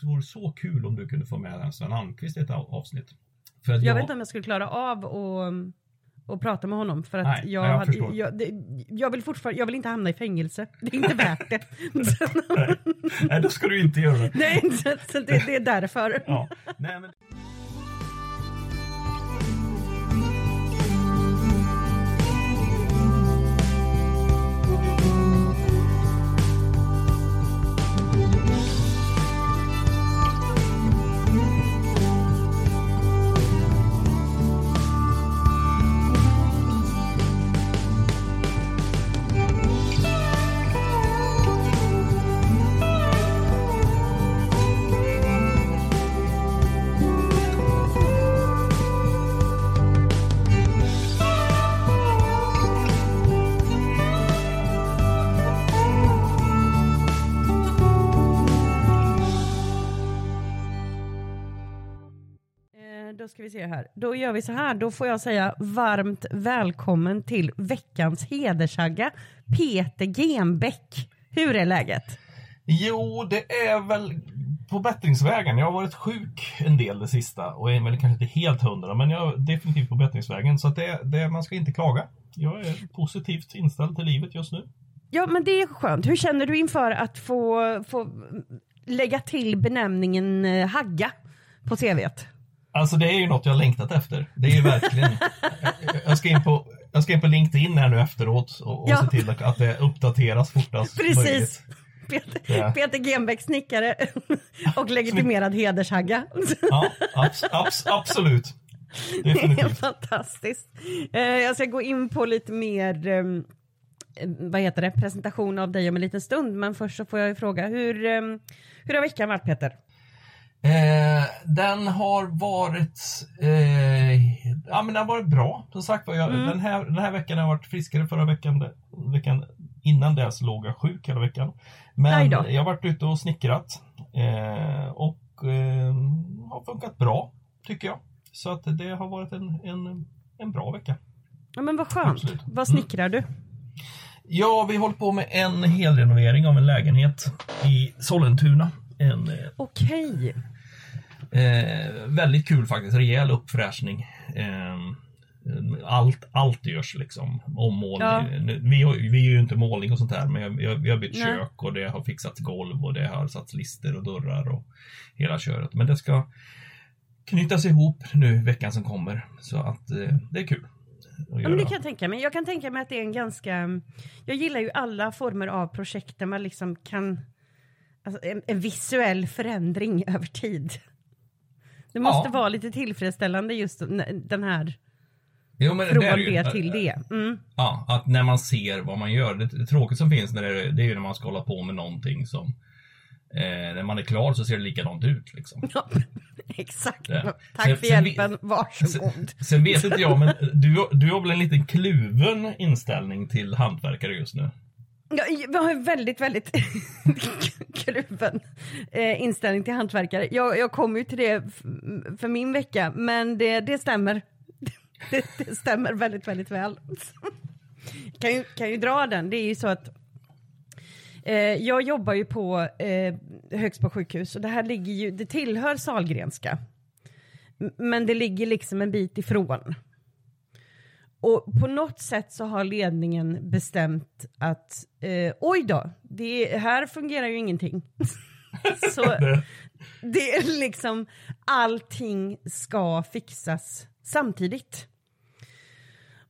Det vore så kul om du kunde få med Sven Almqvist i ett avsnitt. För jag, jag vet inte om jag skulle klara av att och prata med honom för att Nej, jag, jag, hade, jag, det, jag, vill fortfarande, jag vill inte hamna i fängelse. Det är inte värt det. Nej, då ska du inte göra det. Nej, så, så det, det, är därför. Ja. Nej, men... se här. Då gör vi så här, då får jag säga varmt välkommen till veckans hedersagga, Peter Genbäck. Hur är läget? Jo, det är väl på bättringsvägen. Jag har varit sjuk en del det sista och är väl kanske inte helt hundra, men jag är definitivt på bättringsvägen. Så det, det, man ska inte klaga. Jag är positivt inställd till livet just nu. Ja, men det är skönt. Hur känner du inför att få, få lägga till benämningen eh, hagga på CVt? Alltså det är ju något jag längtat efter. Det är ju verkligen. jag, ska in på, jag ska in på LinkedIn här nu efteråt och, och ja. se till att det uppdateras fortast Precis. möjligt. Peter. Peter snickare och legitimerad hedershagga. Ja, abs, abs, absolut. Definitivt. Det är fantastiskt. Eh, jag ska gå in på lite mer ehm, vad heter det, presentation av dig om en liten stund, men först så får jag fråga, hur, ehm, hur har veckan varit Peter? Eh, den har varit eh, ja, men den har varit bra. Som sagt jag, mm. den, här, den här veckan har jag varit friskare. Förra veckan, veckan innan dess låg jag sjuk hela veckan. Men jag har varit ute och snickrat eh, och eh, har funkat bra tycker jag. Så att det har varit en, en, en bra vecka. Ja men vad skönt. Absolut. Vad snickrar mm. du? Ja, vi håller på med en helrenovering av en lägenhet i Sollentuna. Eh, Okej. Okay. Eh, väldigt kul faktiskt, rejäl uppfräschning. Eh, allt, allt görs liksom. Ommålning. Ja. Vi, vi gör ju inte målning och sånt här, men vi har, vi har bytt Nej. kök och det har fixats golv och det har satts lister och dörrar och hela köret. Men det ska knytas ihop nu veckan som kommer. Så att eh, det är kul. Ja, men det kan jag tänka mig. Jag kan tänka mig att det är en ganska... Jag gillar ju alla former av projekt där man liksom kan... Alltså en, en visuell förändring över tid. Det måste ja. vara lite tillfredsställande just den här jo, men från det, det, det till det. Mm. Ja, att när man ser vad man gör. Det, det tråkigt som finns när det, det är ju när man ska hålla på med någonting som eh, när man är klar så ser det likadant ut. Liksom. Ja, exakt. Det. Tack sen, för hjälpen, varsågod. Sen, sen vet inte jag, men du, du har väl en liten kluven inställning till hantverkare just nu? Jag har en väldigt, väldigt kluven eh, inställning till hantverkare. Jag, jag kommer ju till det för min vecka, men det, det stämmer. Det, det, stämmer väldigt, väldigt väl. kan, ju, kan ju dra den. Det är ju så att eh, jag jobbar ju på eh, Högsbo sjukhus och det här ligger ju, det tillhör Salgrenska. Men det ligger liksom en bit ifrån. Och på något sätt så har ledningen bestämt att eh, oj då, det här fungerar ju ingenting. så det är liksom allting ska fixas samtidigt.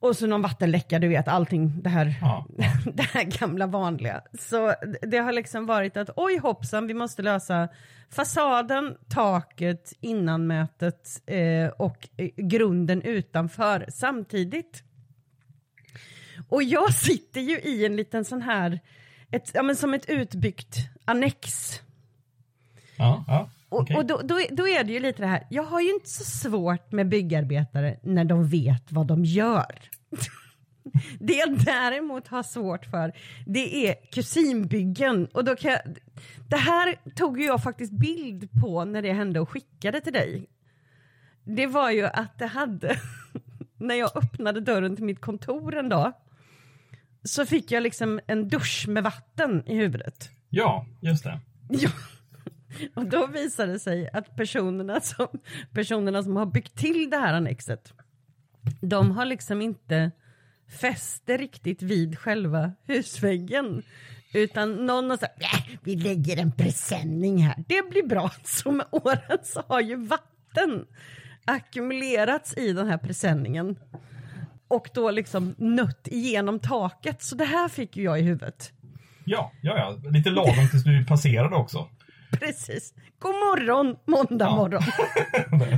Och så någon vattenläcka, du vet allting det här, ja, det här gamla vanliga. Så det har liksom varit att oj hoppsan, vi måste lösa fasaden, taket, innanmätet eh, och eh, grunden utanför samtidigt. Och jag sitter ju i en liten sån här, ett, ja, men som ett utbyggt annex. Ja, ja. Okay. Och, och då, då, då, är det ju lite det här, jag har ju inte så svårt med byggarbetare när de vet vad de gör. Det jag däremot har svårt för, det är kusinbyggen. Och då kan jag, det här tog jag faktiskt bild på när det hände och skickade till dig. Det var ju att det hade, när jag öppnade dörren till mitt kontor en dag, så fick jag liksom en dusch med vatten i huvudet. Ja, just det. Ja. Och då visar det sig att personerna som, personerna som har byggt till det här annexet, de har liksom inte fäste riktigt vid själva husväggen. Utan någon har sagt, äh, vi lägger en presenning här, det blir bra. Så med åren så har ju vatten ackumulerats i den här presenningen. Och då liksom nött igenom taket. Så det här fick ju jag i huvudet. Ja, ja, ja. lite lagom tills du passerade också. Precis. God morgon, måndag ja. morgon.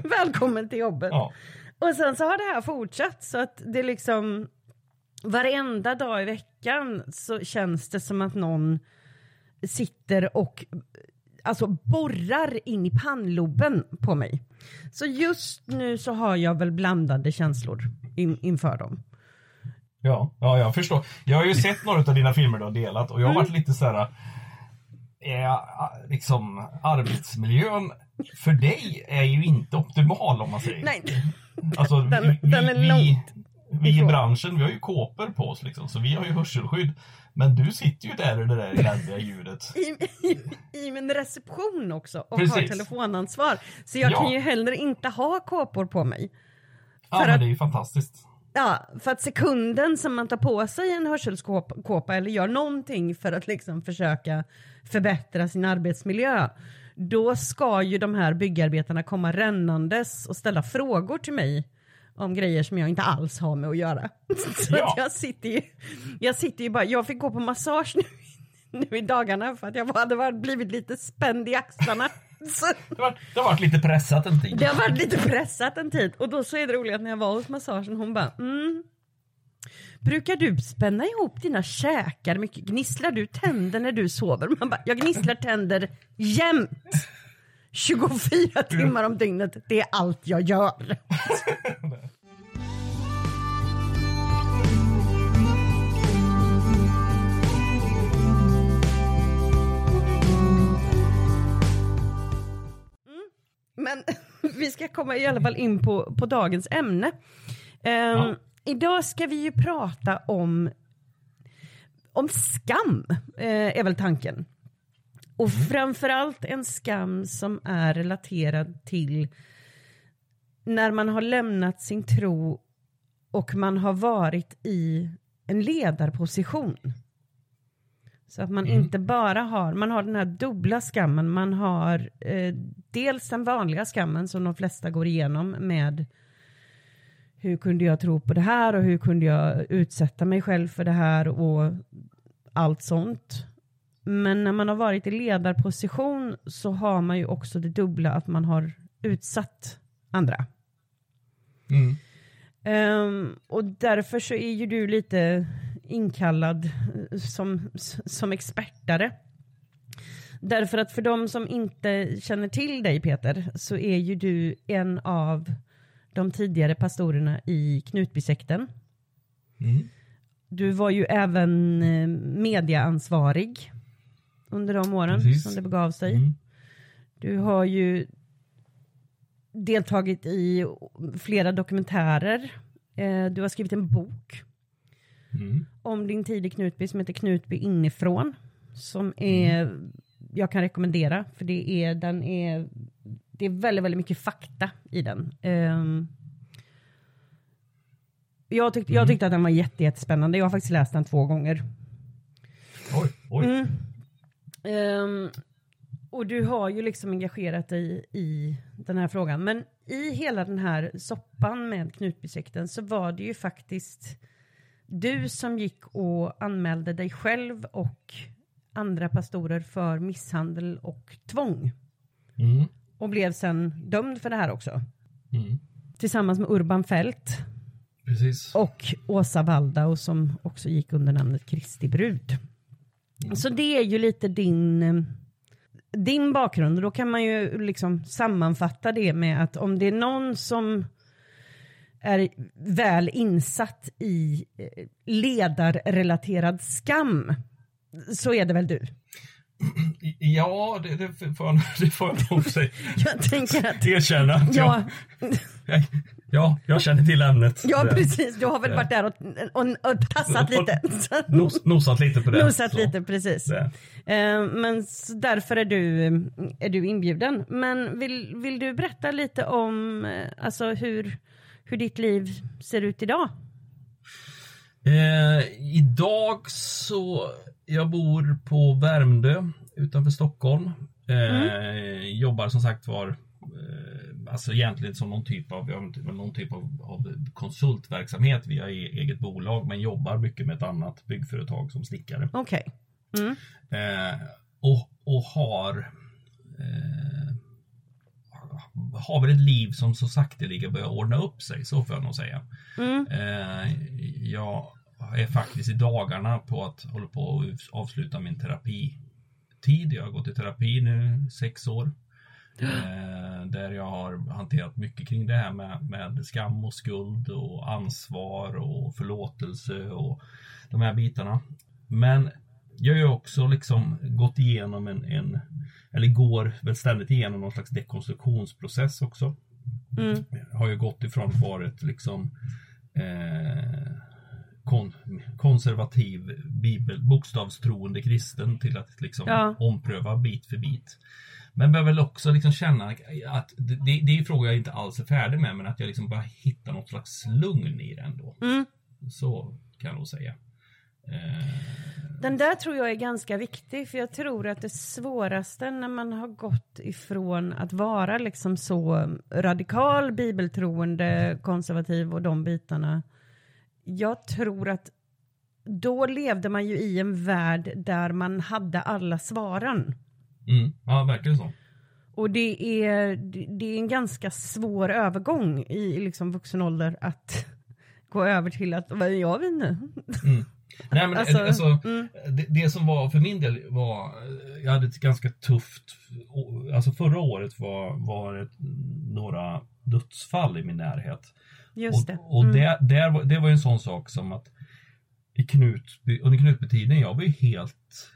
Välkommen till jobbet. Ja. Och sen så har det här fortsatt så att det liksom varenda dag i veckan så känns det som att någon sitter och alltså borrar in i pannloben på mig. Så just nu så har jag väl blandade känslor in, inför dem. Ja, ja, jag förstår. Jag har ju sett några av dina filmer du har delat och jag har mm. varit lite så här, är, liksom arbetsmiljön för dig är ju inte optimal om man säger. Nej. Alltså, den, vi, den är långt vi i branschen, vi har ju kåpor på oss liksom, så vi har ju hörselskydd. Men du sitter ju där i det där eländiga ljudet. I, i, I, min reception också och Precis. har telefonansvar. Så jag ja. kan ju heller inte ha kåpor på mig. Ja, men att, det är ju fantastiskt. Ja, för att sekunden som man tar på sig en hörselskåpa eller gör någonting för att liksom försöka förbättra sin arbetsmiljö, då ska ju de här byggarbetarna komma rännandes och ställa frågor till mig om grejer som jag inte alls har med att göra. Så ja. att jag sitter ju, jag sitter ju bara, jag fick gå på massage nu, nu i dagarna för att jag hade blivit lite spänd i axlarna. Det, var, det har varit lite pressat en tid. Det har varit lite pressat en tid och då så är det roligt att när jag var hos massagen hon bara mm, Brukar du spänna ihop dina käkar mycket? Gnisslar du tänder när du sover? Man bara, jag gnisslar tänder jämt. 24 timmar om dygnet, det är allt jag gör. Mm. Men vi ska komma i alla fall in på, på dagens ämne. Um, ja. Idag ska vi ju prata om, om skam, uh, är väl tanken. Och mm. framförallt en skam som är relaterad till när man har lämnat sin tro och man har varit i en ledarposition. Så att man mm. inte bara har, man har den här dubbla skammen, man har eh, dels den vanliga skammen som de flesta går igenom med hur kunde jag tro på det här och hur kunde jag utsätta mig själv för det här och allt sånt. Men när man har varit i ledarposition så har man ju också det dubbla att man har utsatt andra. Mm. Um, och därför så är ju du lite inkallad som, som expertare. Därför att för de som inte känner till dig Peter så är ju du en av de tidigare pastorerna i Knutbysekten. Mm. Du var ju även eh, mediaansvarig under de åren Precis. som det begav sig. Mm. Du har ju deltagit i flera dokumentärer. Eh, du har skrivit en bok mm. om din tid i Knutby som heter Knutby inifrån. Som är, mm. jag kan rekommendera, för det är, den är, det är väldigt, väldigt mycket fakta i den. Um, jag, tyck, jag mm. tyckte att den var jättespännande. Jag har faktiskt läst den två gånger. Oj, oj. Mm. Um, och du har ju liksom engagerat dig i den här frågan. Men i hela den här soppan med Knutbysekten så var det ju faktiskt du som gick och anmälde dig själv och andra pastorer för misshandel och tvång. Mm. Och blev sen dömd för det här också. Mm. Tillsammans med Urban Fält. Precis. Och Åsa Waldau som också gick under namnet Kristi brud. Så det är ju lite din, eh, din bakgrund. Då kan man ju liksom sammanfatta det med att om det är någon som är väl insatt i eh, ledarrelaterad skam så är det väl du? Ja, det, det, får, det får jag nog säga. jag tänker att... Erkänna. Ja. Jag, Ja, jag känner till ämnet. Ja, precis. Du har väl varit där och, och, och tassat lite. Nos, nosat lite på det. Nosat Så. lite, precis. Det. Eh, Men därför är du, är du inbjuden. Men vill, vill du berätta lite om eh, alltså hur, hur ditt liv ser ut idag? Eh, idag så, jag bor på Värmdö utanför Stockholm. Eh, Jobbar som sagt var, eh, alltså egentligen som någon typ av, jag inte, någon typ av, av konsultverksamhet via e- eget bolag men jobbar mycket med ett annat byggföretag som snickare. Okej. Mm. Eh, och, och har eh, har väl ett liv som så sakteliga börjar ordna upp sig, så får jag nog säga. Mm. Eh, jag är faktiskt i dagarna på att hålla på att avsluta min terapitid. Jag har gått i terapi nu sex år. Eh, där jag har hanterat mycket kring det här med, med skam och skuld och ansvar och förlåtelse och de här bitarna. Men jag har ju också liksom gått igenom en, en eller går väl ständigt igenom någon slags dekonstruktionsprocess också. Mm. Har ju gått ifrån att varit liksom eh, kon, konservativ bibel, bokstavstroende kristen till att liksom Ja. ompröva bit för bit. Men behöver väl också liksom känna att det, det är ju frågor jag inte alls är färdig med men att jag liksom bara hittar något slags lugn i det ändå. Mm. Så kan jag nog säga. Eh, Den där tror jag är ganska viktig för jag tror att det svåraste när man har gått ifrån att vara liksom så radikal, bibeltroende, konservativ och de bitarna. Jag tror att då levde man ju i en värld där man hade alla svaren. Mm, ja, verkligen så. Och det är, det det är en ganska svår övergång i liksom vuxen ålder att gå över till att, vad gör vi nu? Nej, men Alltså, alltså, mm. det, det som var för min del var, jag hade ett ganska tufft, alltså förra året var, var det några dödsfall i min närhet. Just det. Och, och Mm. det, där var, det var en sån sak som att i Knutby, under Knutbytiden, jag var ju helt,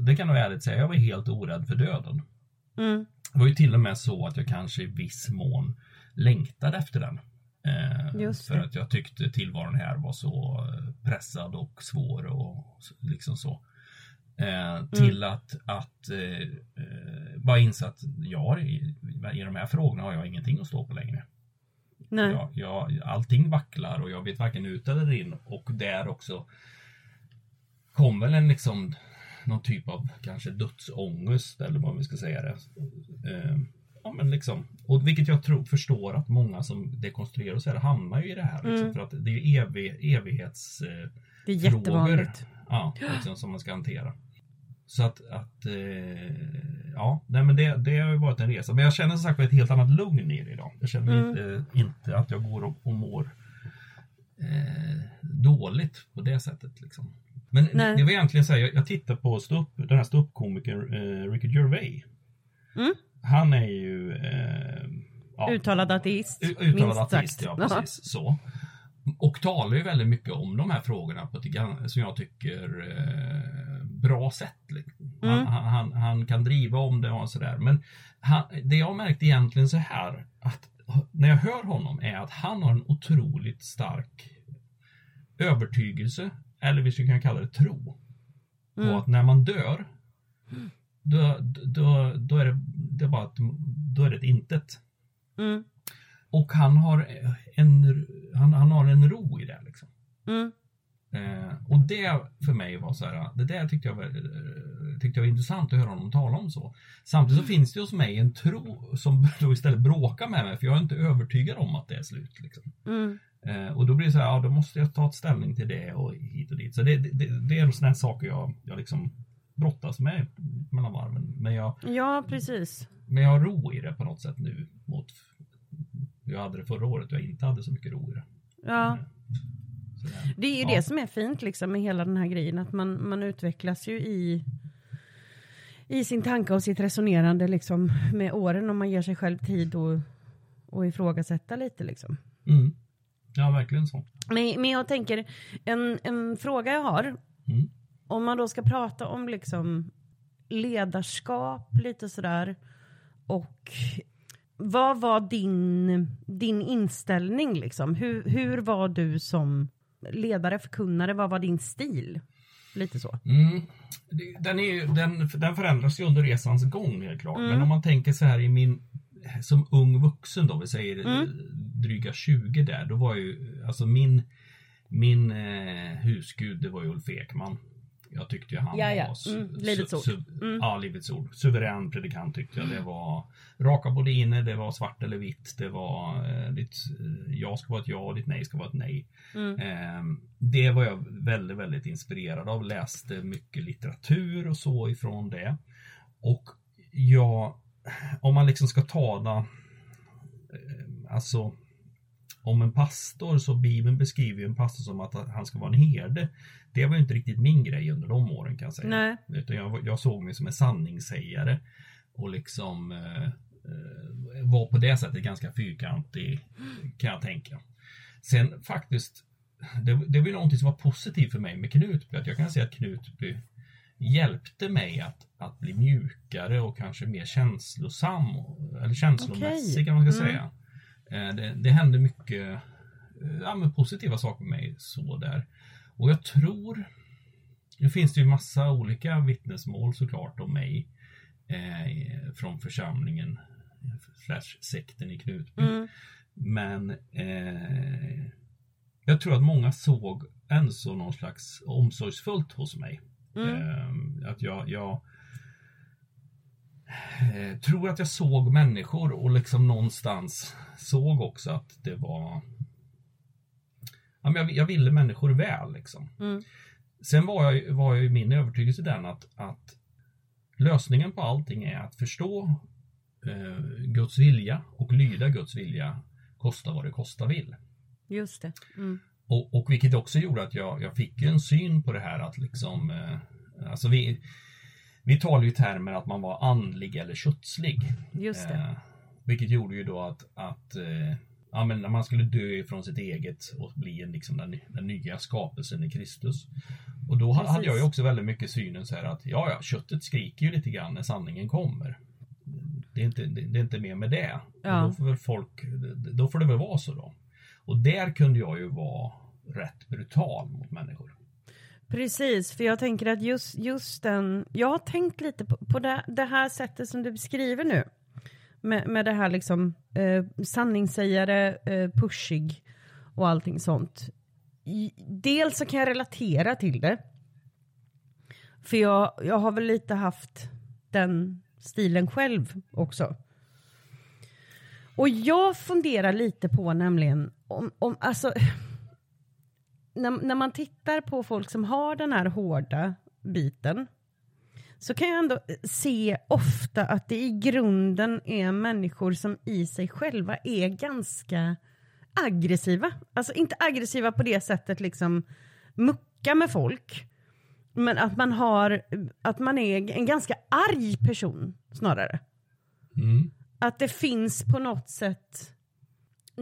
det kan jag ärligt säga, jag var helt orädd för döden. Mm. Det var ju till och med så att jag kanske i viss mån längtade efter den. Eh, för att jag tyckte tillvaron här var så eh, pressad och svår och liksom så. Mm. Eh, till att, att eh, eh, bara inse att jag i, i de här frågorna har jag ingenting att stå på längre. Nej. Jag, jag, allting vacklar och jag vet varken ut eller in och där också kom väl en liksom någon typ av kanske dödsångest eller vad vi ska säga det. Eh, ja men liksom, och vilket jag tror förstår att många som dekonstruerar och så här hamnar ju i det här liksom, Mm. för att det är ju evig, evighets eh, Det är frågor. jättevanligt. Ja, liksom, som man ska hantera. Så att, att eh, ja, nej men det, det har ju varit en resa. Men jag känner som sagt ett helt annat lugn i det idag. Jag känner Mm. inte, inte att jag går och, och mår eh, dåligt på det sättet. Liksom. Men Nej. det var egentligen så här, jag, jag tittar på ståupp, den här ståuppkomikern eh, Ricky Gervais. Mm. Han är ju eh, ja, Uttalad ateist. Uttalad minst ateist, sagt. ja precis. Så. Och talar ju väldigt mycket om de här frågorna på ett som jag tycker eh, bra sätt. liksom. Han, Mm. han, han, han kan driva om det och sådär. Men det jag märkt egentligen så här att när jag hör honom är att han har en otroligt stark övertygelse, eller vi skulle kunna kalla det tro, på Mm. att när man dör då, då, då är det, det är bara ett, då är det ett intet. Mm. Och han har en, han, han har en ro i det. Liksom. Mm. Eh, och det för mig var så här, det där tyckte jag, var, tyckte jag var intressant att höra honom tala om så. Samtidigt så finns det hos mig en tro som då istället bråkar med mig för jag är inte övertygad om att det är slut. Liksom. Mm. Eh, och då blir det så här, ja då måste jag ta ett ställning till det och hit och dit. Så det, det, det är sådana saker jag, jag liksom brottas med mellan varven. Men jag, Ja, precis. men jag har ro i det på något sätt nu mot jag hade det förra året och jag inte hade så mycket ro i det. Ja. Så det- Det är ju Ja. det som är fint liksom med hela den här grejen, att man, man utvecklas ju i, i sin tanke och sitt resonerande liksom med åren om man ger sig själv tid och, och ifrågasätta lite liksom. Mm. Ja, verkligen så. Men, men jag tänker, en, en fråga jag har, Mm. om man då ska prata om liksom ledarskap lite sådär och vad var din, din inställning liksom? Hur, hur var du som ledare, förkunnare, vad var din stil? Lite så. Mm. Den, är, den, den förändras ju under resans gång helt klart. Mm. Men om man tänker så här i min som ung vuxen då, vi säger mm. dryga 20 där, då var ju alltså min min eh, husgud, det var ju Ulf Ekman. Jag tyckte ju han ja, ja. var mm, livets ord. Mm. Ja, livets ord. Suverän predikant tyckte jag. Det var raka boliner, det var svart eller vitt. Det var eh, ditt eh, ja ska vara ett ja och ditt nej ska vara ett nej. Eh, det var jag väldigt, väldigt inspirerad av. Läste mycket litteratur och så ifrån det. Och jag, om man liksom ska tala, eh, alltså om en pastor, så Bibeln beskriver ju en pastor som att han ska vara en herde. Det var ju inte riktigt min grej under de åren kan jag säga. Nej. Utan jag, jag såg mig som en sanningssägare och liksom eh, eh, var på det sättet ganska fyrkantig kan jag tänka. Sen faktiskt, det, det var ju någonting som var positivt för mig med Knutby, att jag kan säga att Knutby hjälpte mig att, att bli mjukare och kanske mer känslosam, eller känslomässig kan man ska mm. säga. Eh, det, det hände mycket eh, ja, positiva saker med mig så där. Och jag tror, nu finns det ju massa olika vittnesmål såklart om mig eh, från församlingen slash sekten i Knutby. Mm. Men eh, jag tror att många såg en så någon slags omsorgsfullt hos mig. Mm. Eh, att jag, jag eh, tror att jag såg människor och liksom någonstans såg också att det var ja, men jag, jag ville människor väl liksom. Mm. Sen var jag, var jag min övertygelse den att, att lösningen på allting är att förstå eh, Guds vilja och lyda Guds vilja kosta vad det kosta vill. Just det. Mm. Och, och vilket också gjorde att jag, jag fick en syn på det här att liksom eh, Alltså vi vi talar ju i termer att man var andlig eller kötslig. Just det. Eh, vilket gjorde ju då att, att eh, ja, men när man skulle dö ifrån sitt eget och bli en, liksom den, den nya skapelsen i Kristus. Och då Precis. hade jag ju också väldigt mycket synen så här att ja, ja, köttet skriker ju lite grann när sanningen kommer. Det är inte, det, det är inte mer med det. Ja. Då får väl folk, då får det väl vara så då. Och där kunde jag ju vara rätt brutal mot människor. Precis, för jag tänker att just, just den, jag har tänkt lite på, på det, det här sättet som du beskriver nu. Med, med det här liksom eh, sanningssägare, eh, pushig och allting sånt. I, dels så kan jag relatera till det. För jag, jag har väl lite haft den stilen själv också. Och jag funderar lite på nämligen om, om alltså när, när man tittar på folk som har den här hårda biten så kan jag ändå se ofta att det i grunden är människor som i sig själva är ganska aggressiva. Alltså inte aggressiva på det sättet liksom mucka med folk. Men att man har, att man är en ganska arg person snarare. Mm. Att det finns på något sätt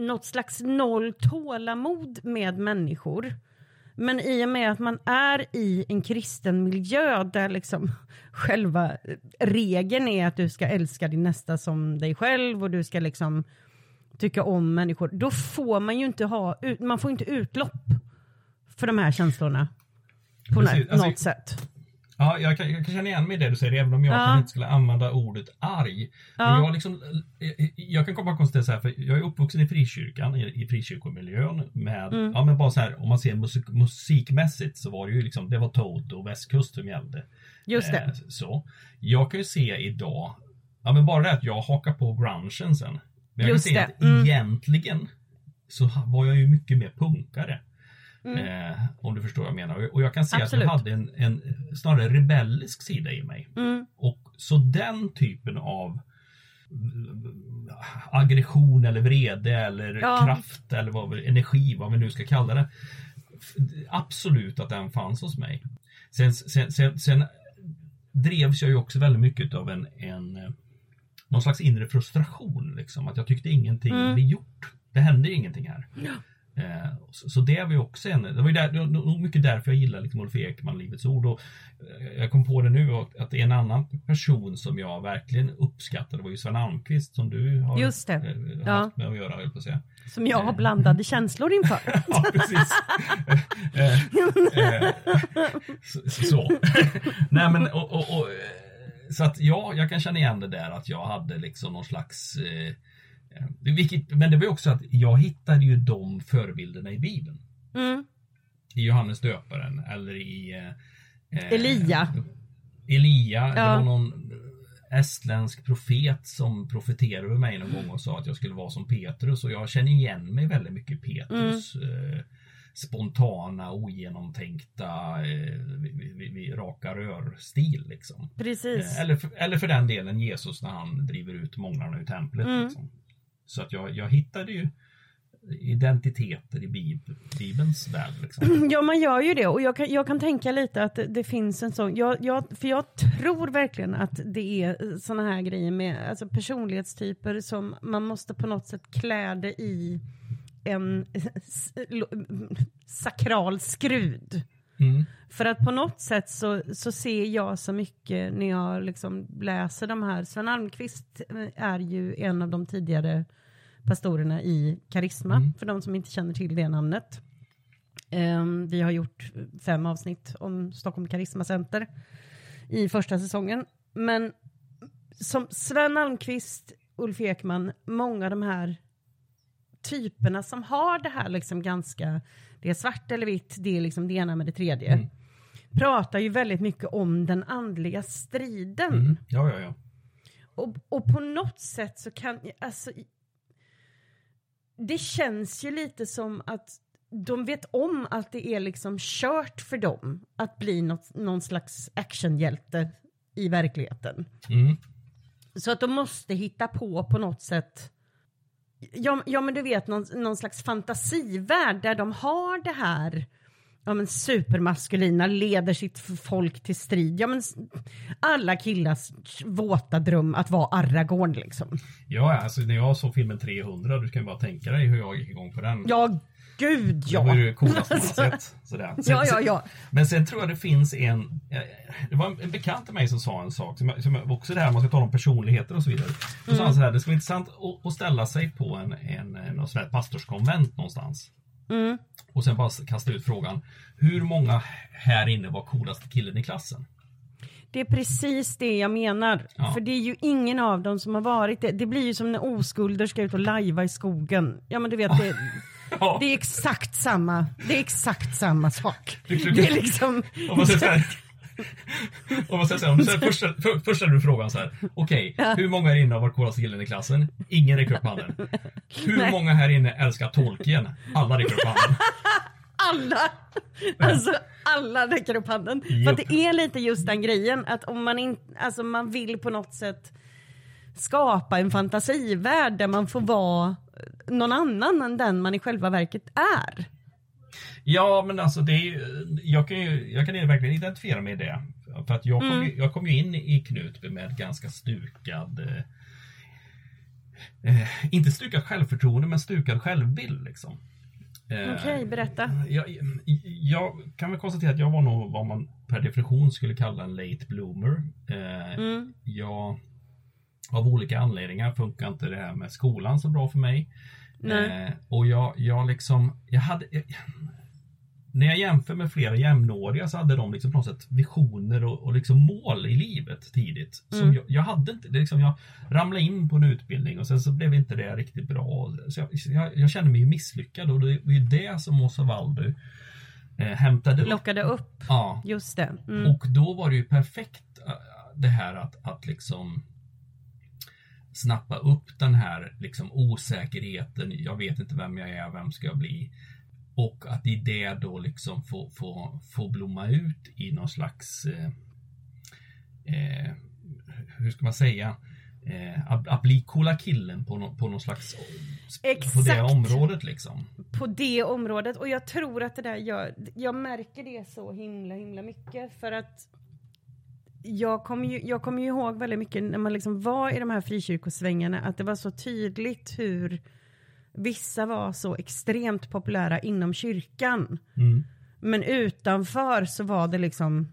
något slags noll tålamod med människor. Men i och med att man är i en kristen miljö där liksom själva regeln är att du ska älska din nästa som dig själv och du ska liksom tycka om människor, då får man ju inte ha, man får inte utlopp för de här känslorna på Precis, något alltså, sätt. Ja, jag kan, jag kan känna igen mig i det du säger, även om jag ja. inte skulle använda ordet arg. Ja. Men jag, liksom, jag kan komma konstatera så här, för jag är uppvuxen i frikyrkan, i, i frikyrkomiljön med, mm. ja men bara så här, om man ser musik, musikmässigt så var det ju liksom, det var Toto och västkust som gällde. Just det. Eh, så. Jag kan ju se idag, ja men bara det att jag hakar på grungen sen. Men jag Just kan se det. att mm. egentligen så var jag ju mycket mer punkare. Mm. Eh, om du förstår vad jag menar. Och jag kan se Absolut. att jag hade en, en snarare rebellisk sida i mig. Mm. Och så den typen av aggression eller vrede eller ja. kraft eller vad, energi, vad vi nu ska kalla det. Absolut att den fanns hos mig. Sen, sen, sen, sen drevs jag ju också väldigt mycket av en, en någon slags inre frustration. Liksom, att jag tyckte ingenting mm. blev gjort. Det hände ingenting här. Ja. Eh, så, det var ju också en, det var ju där, det var mycket därför jag gillar liksom Ulf Ekman, Livets Ord. Och eh, jag kom på det nu att en annan person som jag verkligen uppskattade var ju Sven Almqvist som du har Just det. eh, Ja. haft med att göra, höll på att säga. Som jag har blandade känslor inför. Ja, precis. Så. Nej, men och, och, och, så att ja, jag kan känna igen det där att jag hade liksom någon slags eh, vilket, men det var ju också att jag hittade ju de förebilderna i Bibeln. Mm. I Johannes döparen eller i eh, eh, Elia. Elia, det Ja. var någon estländsk profet som profeterade över mig någon gång och sa att jag skulle vara som Petrus och jag känner igen mig väldigt mycket i Petrus. Mm. Eh, spontana, ogenomtänkta, eh, vi, vi, vi, raka rör-stil liksom. Precis. Eh, Eller för, eller för den delen Jesus när han driver ut månglarna ur templet. Mm. Liksom. Så att jag, jag hittade ju identiteter i Bib, Bibelns värld. Liksom. Ja, man gör ju det. Och jag kan, jag kan tänka lite att det, finns en sån... Jag, jag, för jag tror verkligen att det är såna här grejer med alltså personlighetstyper som man måste på något sätt klä det i en sakral skrud. Mm. För att på något sätt så, så ser jag så mycket när jag liksom läser de här. Sven Almqvist eh, är ju en av de tidigare pastorerna i Karisma, Mm. för de som inte känner till det namnet. Ehm, vi har gjort fem avsnitt om Stockholm Karisma Center i första säsongen. Men som Sven Almqvist, Ulf Ekman, många av de här typerna som har det här liksom ganska, det är svart eller vitt, det är liksom det ena med det tredje. Mm. Pratar ju väldigt mycket om den andliga striden. Mm. Ja, ja, ja. Och, och på något sätt så kan, alltså, det känns ju lite som att de vet om att det är liksom kört för dem att bli något, någon slags actionhjälte i verkligheten. Mm. Så att de måste hitta på på något sätt Ja, ja men du vet någon, någon slags fantasivärld där de har det här ja, men supermaskulina, leder sitt folk till strid. Ja, men alla killars våta dröm att vara Aragorn liksom. Ja, alltså när jag såg filmen 300, du kan ju bara tänka dig hur jag gick igång på den. Ja, gud Det var ju ja. det coolaste man sett. Sådär. Sen- Ja, ja, ja. Men sen tror jag det finns en, eh, det var en- bekant till mig som sa en sak, som, också det här man ska tala om personligheter och så vidare. Då sa han så här, det skulle vara intressant att, att ställa sig på en, en, en sån här pastorskonvent någonstans. Mm. Och sen bara kasta ut frågan, hur många här inne var coolaste killen i klassen? Det är precis det jag menar. Ja. För det är ju ingen av dem som har varit det. Det blir ju som när oskulder ska ut och lajva i skogen. Ja men du vet, det, Ja, det är exakt samma. Det är exakt samma sak. Det är liksom... Om man säger så här. Om man säger så här, säger första, för, först ställer du frågan så här. Okej, hur många här inne har varit coolaste killen i klassen? Ingen räcker upp handen. Hur Nej. många här inne älskar Tolkien? Alla räcker upp handen. alla, alltså alla räcker upp handen. För Japp. att det är lite just den grejen att om man inte, alltså man vill på något sätt skapa en fantasivärld där man får vara någon annan än den man i själva verket är. Ja, men alltså det är ju, jag kan ju, jag kan verkligen identifiera mig i det. För att jag kom, ju, jag kom ju in i Knutby med ganska stukad eh, eh, inte stukad självförtroende, men stukad självbild liksom. Eh, Okej, berätta. Jag, jag kan väl konstatera att jag var nog vad man per definition skulle kalla en late bloomer. Eh, Mm. Jag, av olika anledningar funkar inte det här med skolan så bra för mig. Eh, och jag, jag liksom, jag hade, jag, när jag jämför med flera jämnåriga så hade de liksom på något sätt visioner och, och liksom mål i livet tidigt. Som Mm. jag, jag hade inte, det liksom, jag ramlade in på en utbildning och sen så blev inte det riktigt bra. Så jag, jag, jag kände mig ju misslyckad och det var ju det som Åsa Waldu eh, hämtade upp. Lockade upp, Ja, just det. Mm. och då var det ju perfekt äh, det här att, att liksom snappa upp den här liksom osäkerheten. Jag vet inte vem jag är, vem ska jag bli? Och att i det då liksom få, få, få blomma ut i någon slags eh, eh, hur ska man säga? Eh, att, att bli coola killen på, nå- på någon slags på det Exakt. området liksom. på det området och jag tror att det där gör, jag märker det så himla himla mycket för att jag kommer ju, jag kommer ju ihåg väldigt mycket när man liksom var i de här frikyrkosvängarna att det var så tydligt hur vissa var så extremt populära inom kyrkan. Mm. Men utanför så var det liksom,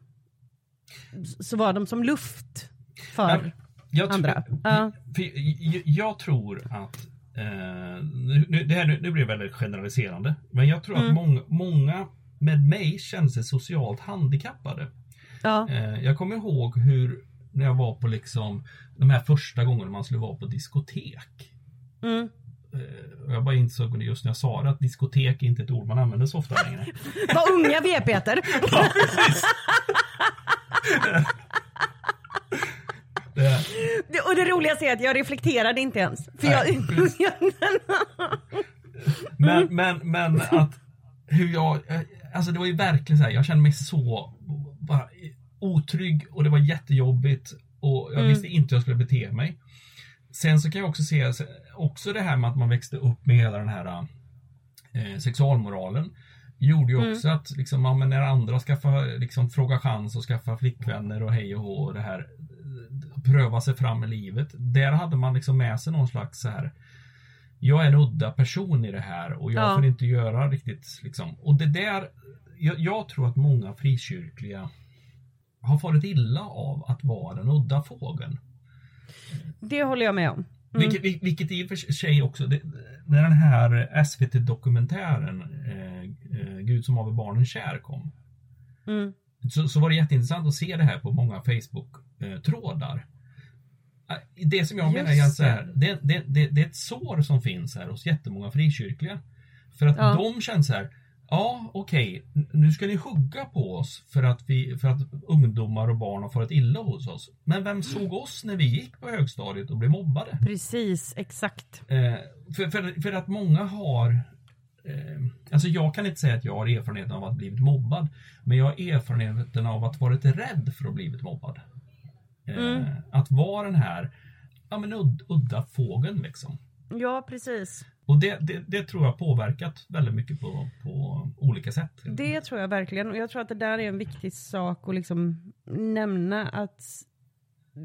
så var de som luft för Jag, tror- andra. Ja. för jag, jag tror att eh, nu, det här, nu, blir väldigt generaliserande. Men jag tror Mm. att många, många med mig känner sig socialt handikappade. Ja. Eh, jag kommer ihåg hur när jag var på liksom de här första gångerna man skulle vara på diskotek. Mm. Eh, jag bara insåg just när jag sa det att diskotek är inte ett ord man använder så ofta längre. Vad unga vi är Peter. Ja, precis. det, Det- Och det roligaste är att jag reflekterade inte ens. För Nej, jag. Men, men, men att hur jag, eh, alltså det var ju verkligen så här, jag kände mig så bara otrygg och det var jättejobbigt och jag Mm. visste inte hur jag skulle bete mig. Sen så kan jag också se också det här med att man växte upp med hela den här eh, sexualmoralen. Gjorde ju också att liksom, ja, när andra skaffar, liksom, frågar chans och skaffa flickvänner och hej och hå och det här pröva sig fram i livet. Där hade man liksom med sig någon slags så här jag är en udda person i det här och jag Ja. får inte göra riktigt liksom. Och det där, jag, jag tror att många frikyrkliga har farit illa av att vara den udda fågeln. det håller jag med om. Mm. Vilket, vil- vilket i och för sig också, det, när den här SVT-dokumentären eh, eh, Gud som haver barnen kär kom. Mm. Så, så var det jätteintressant att se det här på många Facebook-trådar. Det som jag Just menar är att så det. här, det, det, det, det är ett sår som finns här hos jättemånga frikyrkliga. För att Ja. de känner så här, ja okej, n- nu ska ni hugga på oss för att, vi, för att ungdomar och barn har farit illa hos oss. Men vem såg oss när vi gick på högstadiet och blev mobbade? Precis, exakt. Eh, för, för, för att många har eh, Alltså jag kan inte säga att jag har erfarenheten av att blivit mobbad Men jag har erfarenheten av att varit rädd för att blivit mobbad eh, Mm. Att vara den här ja, men udd, udda fågeln liksom Ja, precis. Och det, det, det tror jag har påverkat väldigt mycket på, på olika sätt Det tror jag verkligen. Och jag tror att det där är en viktig sak att liksom nämna att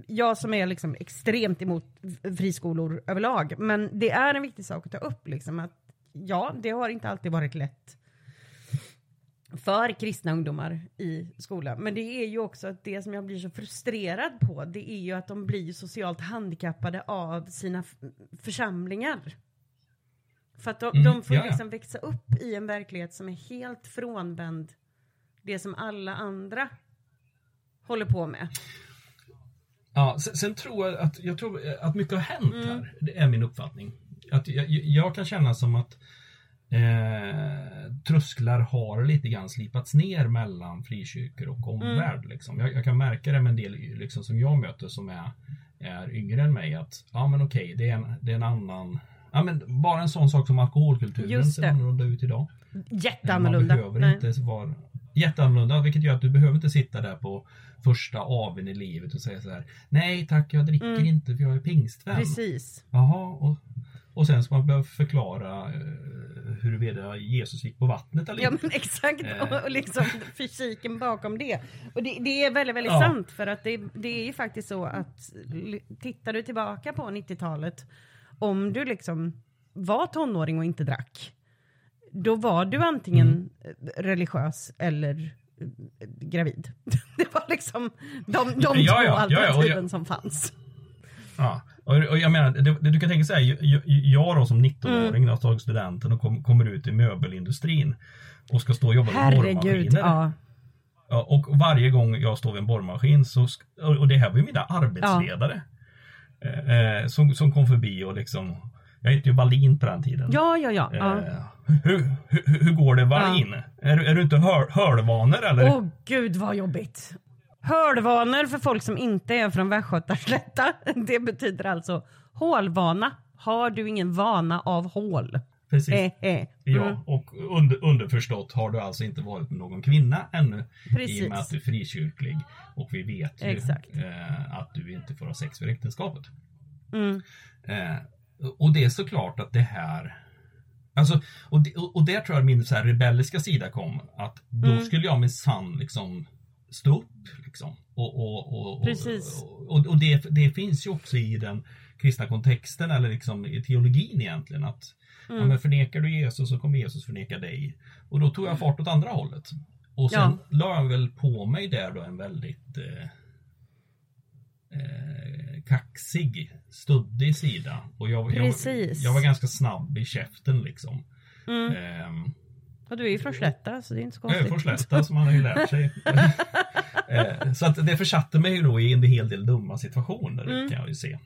jag som är liksom extremt emot friskolor överlag, men det är en viktig sak att ta upp liksom att ja, det har inte alltid varit lätt för kristna ungdomar i skolan. Men det är ju också att det som jag blir så frustrerad på, det är ju att de blir socialt handikappade av sina församlingar. För att de, Mm, de får ja, ja. liksom växa upp i en verklighet som är helt frånvänd det som alla andra håller på med. Ja, sen, sen tror jag att, jag tror att mycket har hänt Mm. här. Det är min uppfattning. Att jag, jag kan känna som att eh, trösklar har lite grann slipats ner mellan frikyrkor och omvärld. Liksom. Jag, jag kan märka det med en del liksom, som jag möter som är, är yngre än mig. Att ja men okej, det, är en, det är en annan Ja, men bara en sån sak som alkoholkulturen ser annorlunda ut idag. Jätteannorlunda. Man behöver Nej. inte vara jätteannorlunda, vilket gör att du behöver inte sitta där på första aveln i livet och säga så här. Nej tack, jag dricker Mm. inte för jag är pingstvän. Precis. Jaha, och, och sen ska man behöva förklara eh, huruvida Jesus gick på vattnet eller Ja inte. men exakt, Eh. och, och liksom fysiken bakom det. Och det, det är väldigt, väldigt Ja. sant för att det, det är ju faktiskt så att tittar du tillbaka på 90-talet, om du liksom var tonåring och inte drack, då var du antingen Mm. religiös eller eh, gravid. Det var liksom de, de Ja, två ja, ja, jag- alternativen som fanns. Ja. Och, jag menar, det, det, du kan tänka sig, jag, jag då som 19-åring Mm. har tagit studenten och kom, kommer ut i möbelindustrin och ska stå och jobba med Herregud, borrmaskiner. ja. Ja, och varje gång jag står vid en borrmaskin så, och det här var ju mina arbetsledare. Eh, eh, som, som kom förbi och liksom, jag hette ju Wallin på den tiden. Ja, ja, ja. ja. Eh, hur, hur, hur går det Wallin? Är, du- är du inte hör, hörvanor eller? Åh gud vad jobbigt. Hörvanor för folk som inte är från Västgötaslätta. Det betyder alltså hålvana. Har du ingen vana av hål? Precis. Eh, eh. Mm. Ja, och under, underförstått har du alltså inte varit med någon kvinna ännu. Precis. I och med att du är frikyrklig. Och vi vet ju eh, att du inte får ha sex för äktenskapet. Mm. Eh, och det är såklart att det här Alltså, och, det, och där tror jag min så här rebelliska sida kom. Att då Mm. skulle jag minsann liksom stå upp. Liksom. Och, och, och, och, Precis. och, och det, det finns ju också i den kristna kontexten eller liksom i teologin egentligen. Att Mm. ja, men förnekar du Jesus så kommer Jesus förneka dig. Och då tog jag fart åt andra hållet. Och sen Ja. la jag väl på mig där då en väldigt eh, eh, kaxig, studdig sida. Och jag, jag, Precis. jag var ganska snabb i käften liksom. Mm. Ehm, Och du är ju från Slätta så det är inte så jag är konstigt. från Slätta som man har ju lärt sig. Eh, så att det försatte mig ju då i en hel del dumma situationer Mm. kan jag ju se.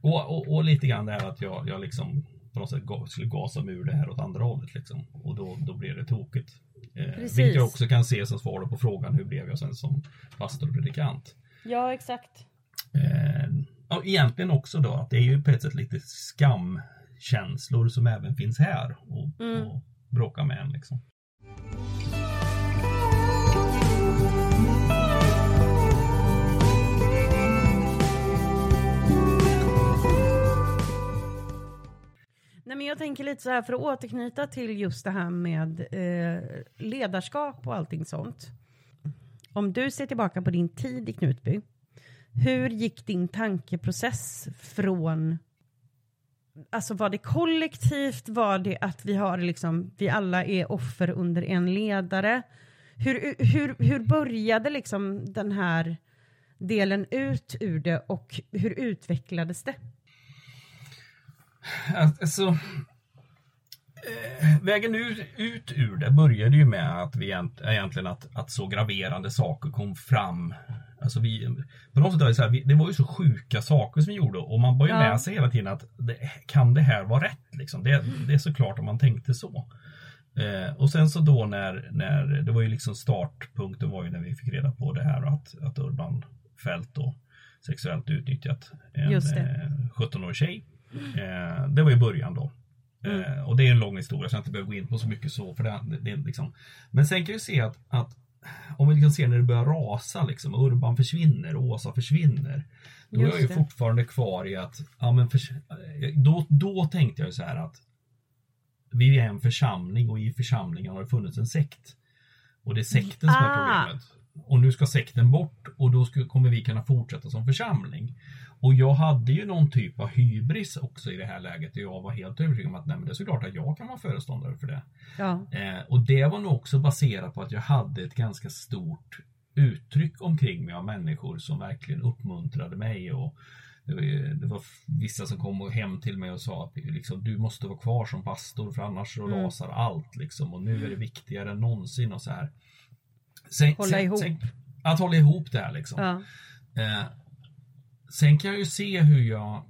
Och, och, och lite grann det här att jag, jag liksom på något sätt skulle gasa ur det här åt andra hållet liksom. Och då, då blev det tokigt. Eh, vilket jag också kan se som svar på frågan hur blev jag sen som pastor och predikant. Ja exakt. Eh, ja, egentligen också då att det är ju på ett sätt lite skamkänslor som även finns här och, Mm. och bråka med en liksom. Nej, men jag tänker lite så här för att återknyta till just det här med eh, ledarskap och allting sånt. Om du ser tillbaka på din tid i Knutby, hur gick din tankeprocess från Alltså var det kollektivt? Var det att vi har liksom, vi alla är offer under en ledare? Hur, hur, hur började liksom den här delen ut ur det och hur utvecklades det? Alltså, eh, vägen ut, ut ur det började ju med att vi egent- egentligen att, att så graverande saker kom fram. Alltså vi, på något sätt var det, så här, det var ju så sjuka saker som vi gjorde och man började Ja. läsa hela tiden att det, kan det här vara rätt? Liksom? Det, det är såklart om man tänkte så. Eh, och sen så då när, när, det var ju liksom startpunkten var ju när vi fick reda på det här att, att Urban Fält då sexuellt utnyttjat en eh, 17-årig tjej. Eh, det var ju början då. Mm. Eh, och det är en lång historia så jag inte behöver gå in på så mycket så. För det, det, liksom. Men sen kan vi se att, att om vi liksom ser när det börjar rasa liksom, Urban försvinner, Åsa försvinner. Då är jag ju det. fortfarande kvar i att, ja men för, då, då tänkte jag ju så här att vi är en församling och i församlingen har det funnits en sekt. Och det är sekten som är Ah. problemet. Och nu ska sekten bort och då ska, kommer vi kunna fortsätta som församling. Och jag hade ju någon typ av hybris också i det här läget. Jag var helt övertygad om att nej, men det är såklart att jag kan vara föreståndare för det. Ja, Eh, och det var nog också baserat på att jag hade ett ganska stort uttryck omkring mig av människor som verkligen uppmuntrade mig. Och det var, det var vissa som kom hem till mig och sa att liksom, du måste vara kvar som pastor för annars så Mm. rasar allt. Liksom, och nu är det viktigare än någonsin och så här. Sen, Hålla sen, ihop. Sen, att hålla ihop det här liksom. ja. Eh, sen kan jag ju se hur jag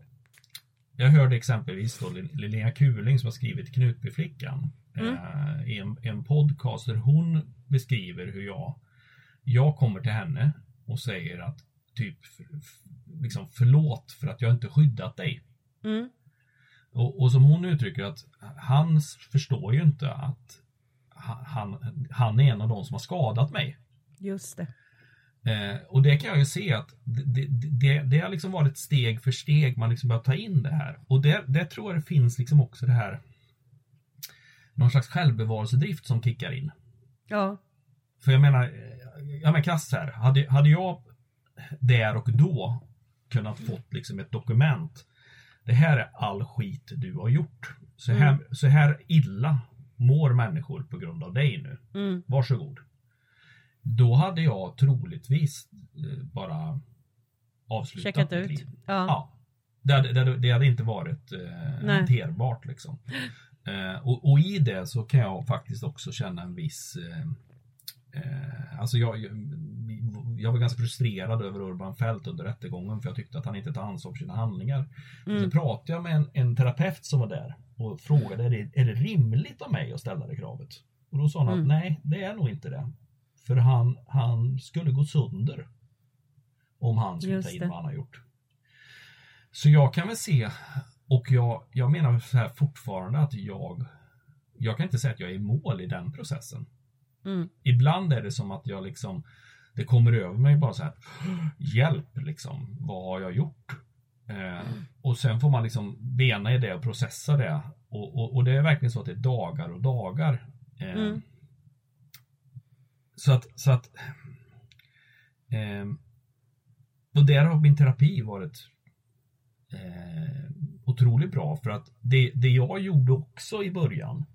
Jag hörde exempelvis då Lin- Linnea Kuling som har skrivit Knutbyflickan Mm. eh, i en, en podcast där hon beskriver hur jag Jag kommer till henne och säger att typ liksom förlåt för att jag inte skyddat dig. Mm. Och, och som hon uttrycker att han förstår ju inte att ha- han, han är en av de som har skadat mig. Just det. Eh, och det kan jag ju se att det, det, det, har liksom varit steg för steg man liksom börjat ta in det här. Och det, det tror jag det finns liksom också det här någon slags självbevarelsedrift som kickar in. Ja. För jag menar, eh, ja men krasst här, hade, hade jag där och då kunnat fått liksom ett dokument. Det här är all skit du har gjort. Så här, så här illa mår människor på grund av dig nu. Mm. Varsågod. Då hade jag troligtvis eh, bara avslutat Checkat mitt ut. liv. Ja. Ja. Det hade, det, hade, det hade inte varit eh, Nej. hanterbart liksom. Eh, och, och i det så kan jag faktiskt också känna en viss eh, eh, Alltså jag, jag, jag var ganska frustrerad över Urban Fält under rättegången för jag tyckte att han inte tar ansvar för sina handlingar. Mm. Så pratade jag med en, en terapeut som var där och frågade är det, är det rimligt av mig att ställa det kravet? Och då sa han Mm. att nej, det är nog inte det. För han, han skulle gå sönder om han skulle ta in vad han har gjort. Så jag kan väl se, och jag, jag menar så här fortfarande att jag, jag kan inte säga att jag är i mål i den processen. Mm. Ibland är det som att jag liksom, det kommer över mig bara så här, hjälp liksom, vad har jag gjort? Eh, och sen får man liksom bena i det och processa det. Och, och, och det är verkligen så att det är dagar och dagar. Eh, Mm. Så att, så att eh, och där har min terapi varit eh, otroligt bra för att det, det jag gjorde också i början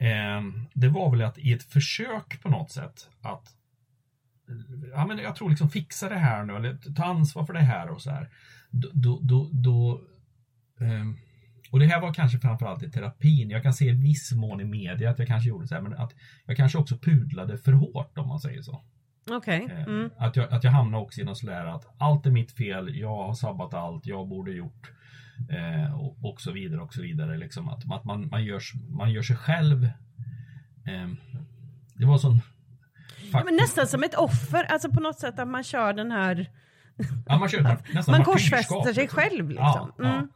eh, det var väl att i ett försök på något sätt att eh, ja, men jag tror liksom fixa det här nu eller ta ansvar för det här och så här. Då, då, då, då eh, och det här var kanske framförallt i terapin. Jag kan se i viss mån i media att jag kanske gjorde så här, men att jag kanske också pudlade för hårt om man säger så. Okej. Okay. Mm. Att, jag, att jag hamnade också i något sådär att allt är mitt fel, jag har sabbat allt, jag borde gjort eh, och, och, så vidare och så vidare. Liksom att, att man, man, gör, man gör sig själv eh, Det var sån ja, men Nästan som ett offer, alltså på något sätt att man kör den här Ja, man, kör, nästan man korsfäster sig själv liksom. Ja, mm.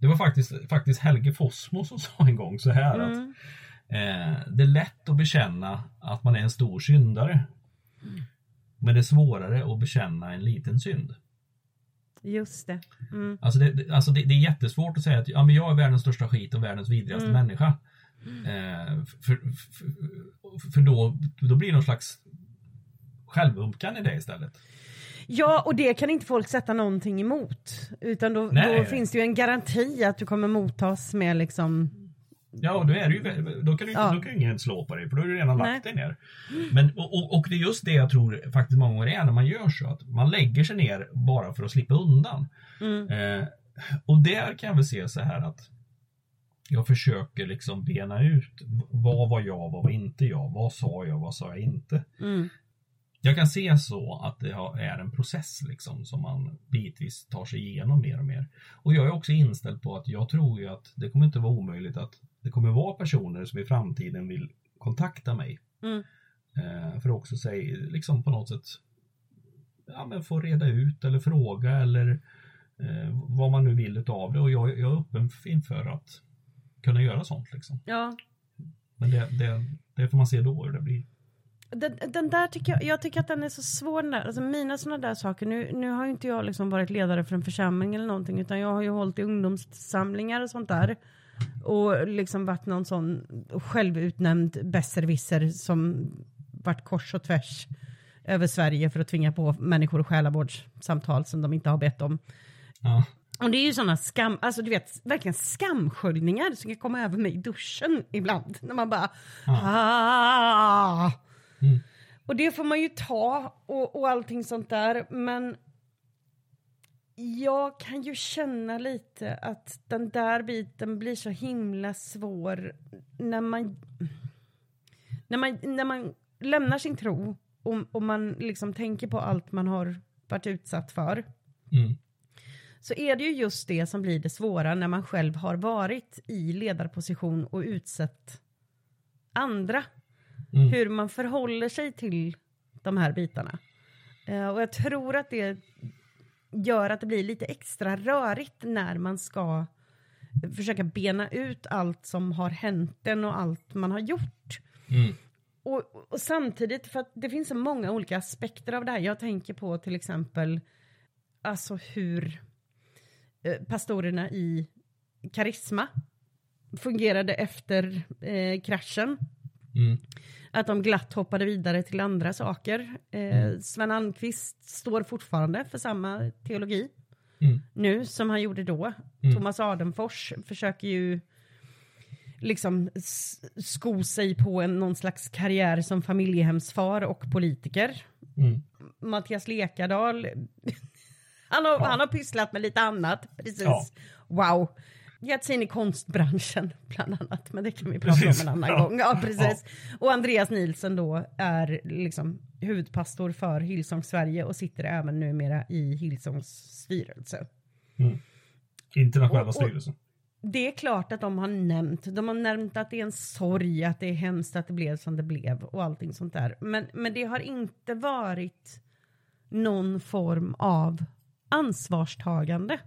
Det var faktiskt, faktiskt Helge Fossmo som sa en gång så här mm. att eh, det är lätt att bekänna att man är en stor syndare. Mm. Men det är svårare att bekänna en liten synd. Just det. Mm. Alltså, det, alltså det, det, är jättesvårt att säga att ja, men jag är världens största skit och världens vidrigaste mm. människa. Eh, för, för, för, då, då blir det någon slags självömkan i det istället. Ja, och det kan inte folk sätta någonting emot. Utan då, då finns det ju en garanti att du kommer mottas med liksom Ja, och då, är det ju, då kan du, ja. då kan ingen slå på dig för då har du redan lagt dig ner. Men, och, och, det är just det jag tror faktiskt många gånger är när man gör så. Att man lägger sig ner bara för att slippa undan. Mm. Eh, och där kan jag väl se så här att jag försöker liksom bena ut vad var jag, vad var inte jag, vad sa jag, vad sa jag inte. Mm. Jag kan se så att det är en process liksom som man bitvis tar sig igenom mer och mer. Och jag är också inställd på att jag tror ju att det kommer inte vara omöjligt att det kommer vara personer som i framtiden vill kontakta mig. Mm. Eh, för att också säga, liksom på något sätt ja, men få reda ut eller fråga eller eh, vad man nu vill utav det och jag, jag är öppen inför att kunna göra sånt liksom. Ja. Men det, det, det får man se då hur det blir. Den, den, där tycker jag, jag tycker att den är så svår. Där. Alltså mina sådana där saker, nu, nu har ju inte jag liksom varit ledare för en församling eller någonting utan jag har ju hållit i ungdomssamlingar och sånt där. Och liksom varit någon sån självutnämnd besserwisser som varit kors och tvärs över Sverige för att tvinga på människor själavårdssamtal som de inte har bett om. Ja. Och det är ju sådana skam, alltså du vet, verkligen skamsköljningar som kan komma över mig i duschen ibland. När man bara... Ja. Ah. Mm. Och det får man ju ta och, och allting sånt där. Men jag kan ju känna lite att den där biten blir så himla svår när man, när man, när man lämnar sin tro och, och man liksom tänker på allt man har varit utsatt för. Mm. Så är det ju just det som blir det svåra när man själv har varit i ledarposition och utsett andra. Mm. Hur man förhåller sig till de här bitarna. Uh, och jag tror att det gör att det blir lite extra rörigt när man ska försöka bena ut allt som har hänt en och allt man har gjort. Mm. Och, och, samtidigt, för att det finns så många olika aspekter av det här. Jag tänker på till exempel alltså hur eh, pastorerna i Karisma fungerade efter eh, kraschen. Mm. Att de glatt hoppade vidare till andra saker. Eh, mm. Sven Almqvist står fortfarande för samma teologi mm. nu som han gjorde då. Mm. Thomas Adenfors försöker ju liksom sko sig på en, någon slags karriär som familjehemsfar och politiker. Mm. Mattias Lekardal, han har, ja. han har pysslat med lite annat. Precis. Ja. Wow gett sig in i konstbranschen bland annat. Men det kan vi prata precis. om en annan ja. gång. Ja, precis. Ja. Och Andreas Nilsson då är liksom huvudpastor för Hillsong Sverige och sitter även numera i Hillsongs styrelse. Mm. Internationella styrelsen. Det är klart att de har nämnt, de har nämnt att det är en sorg, att det är hemskt att det blev som det blev och allting sånt där. Men, men det har inte varit någon form av ansvarstagande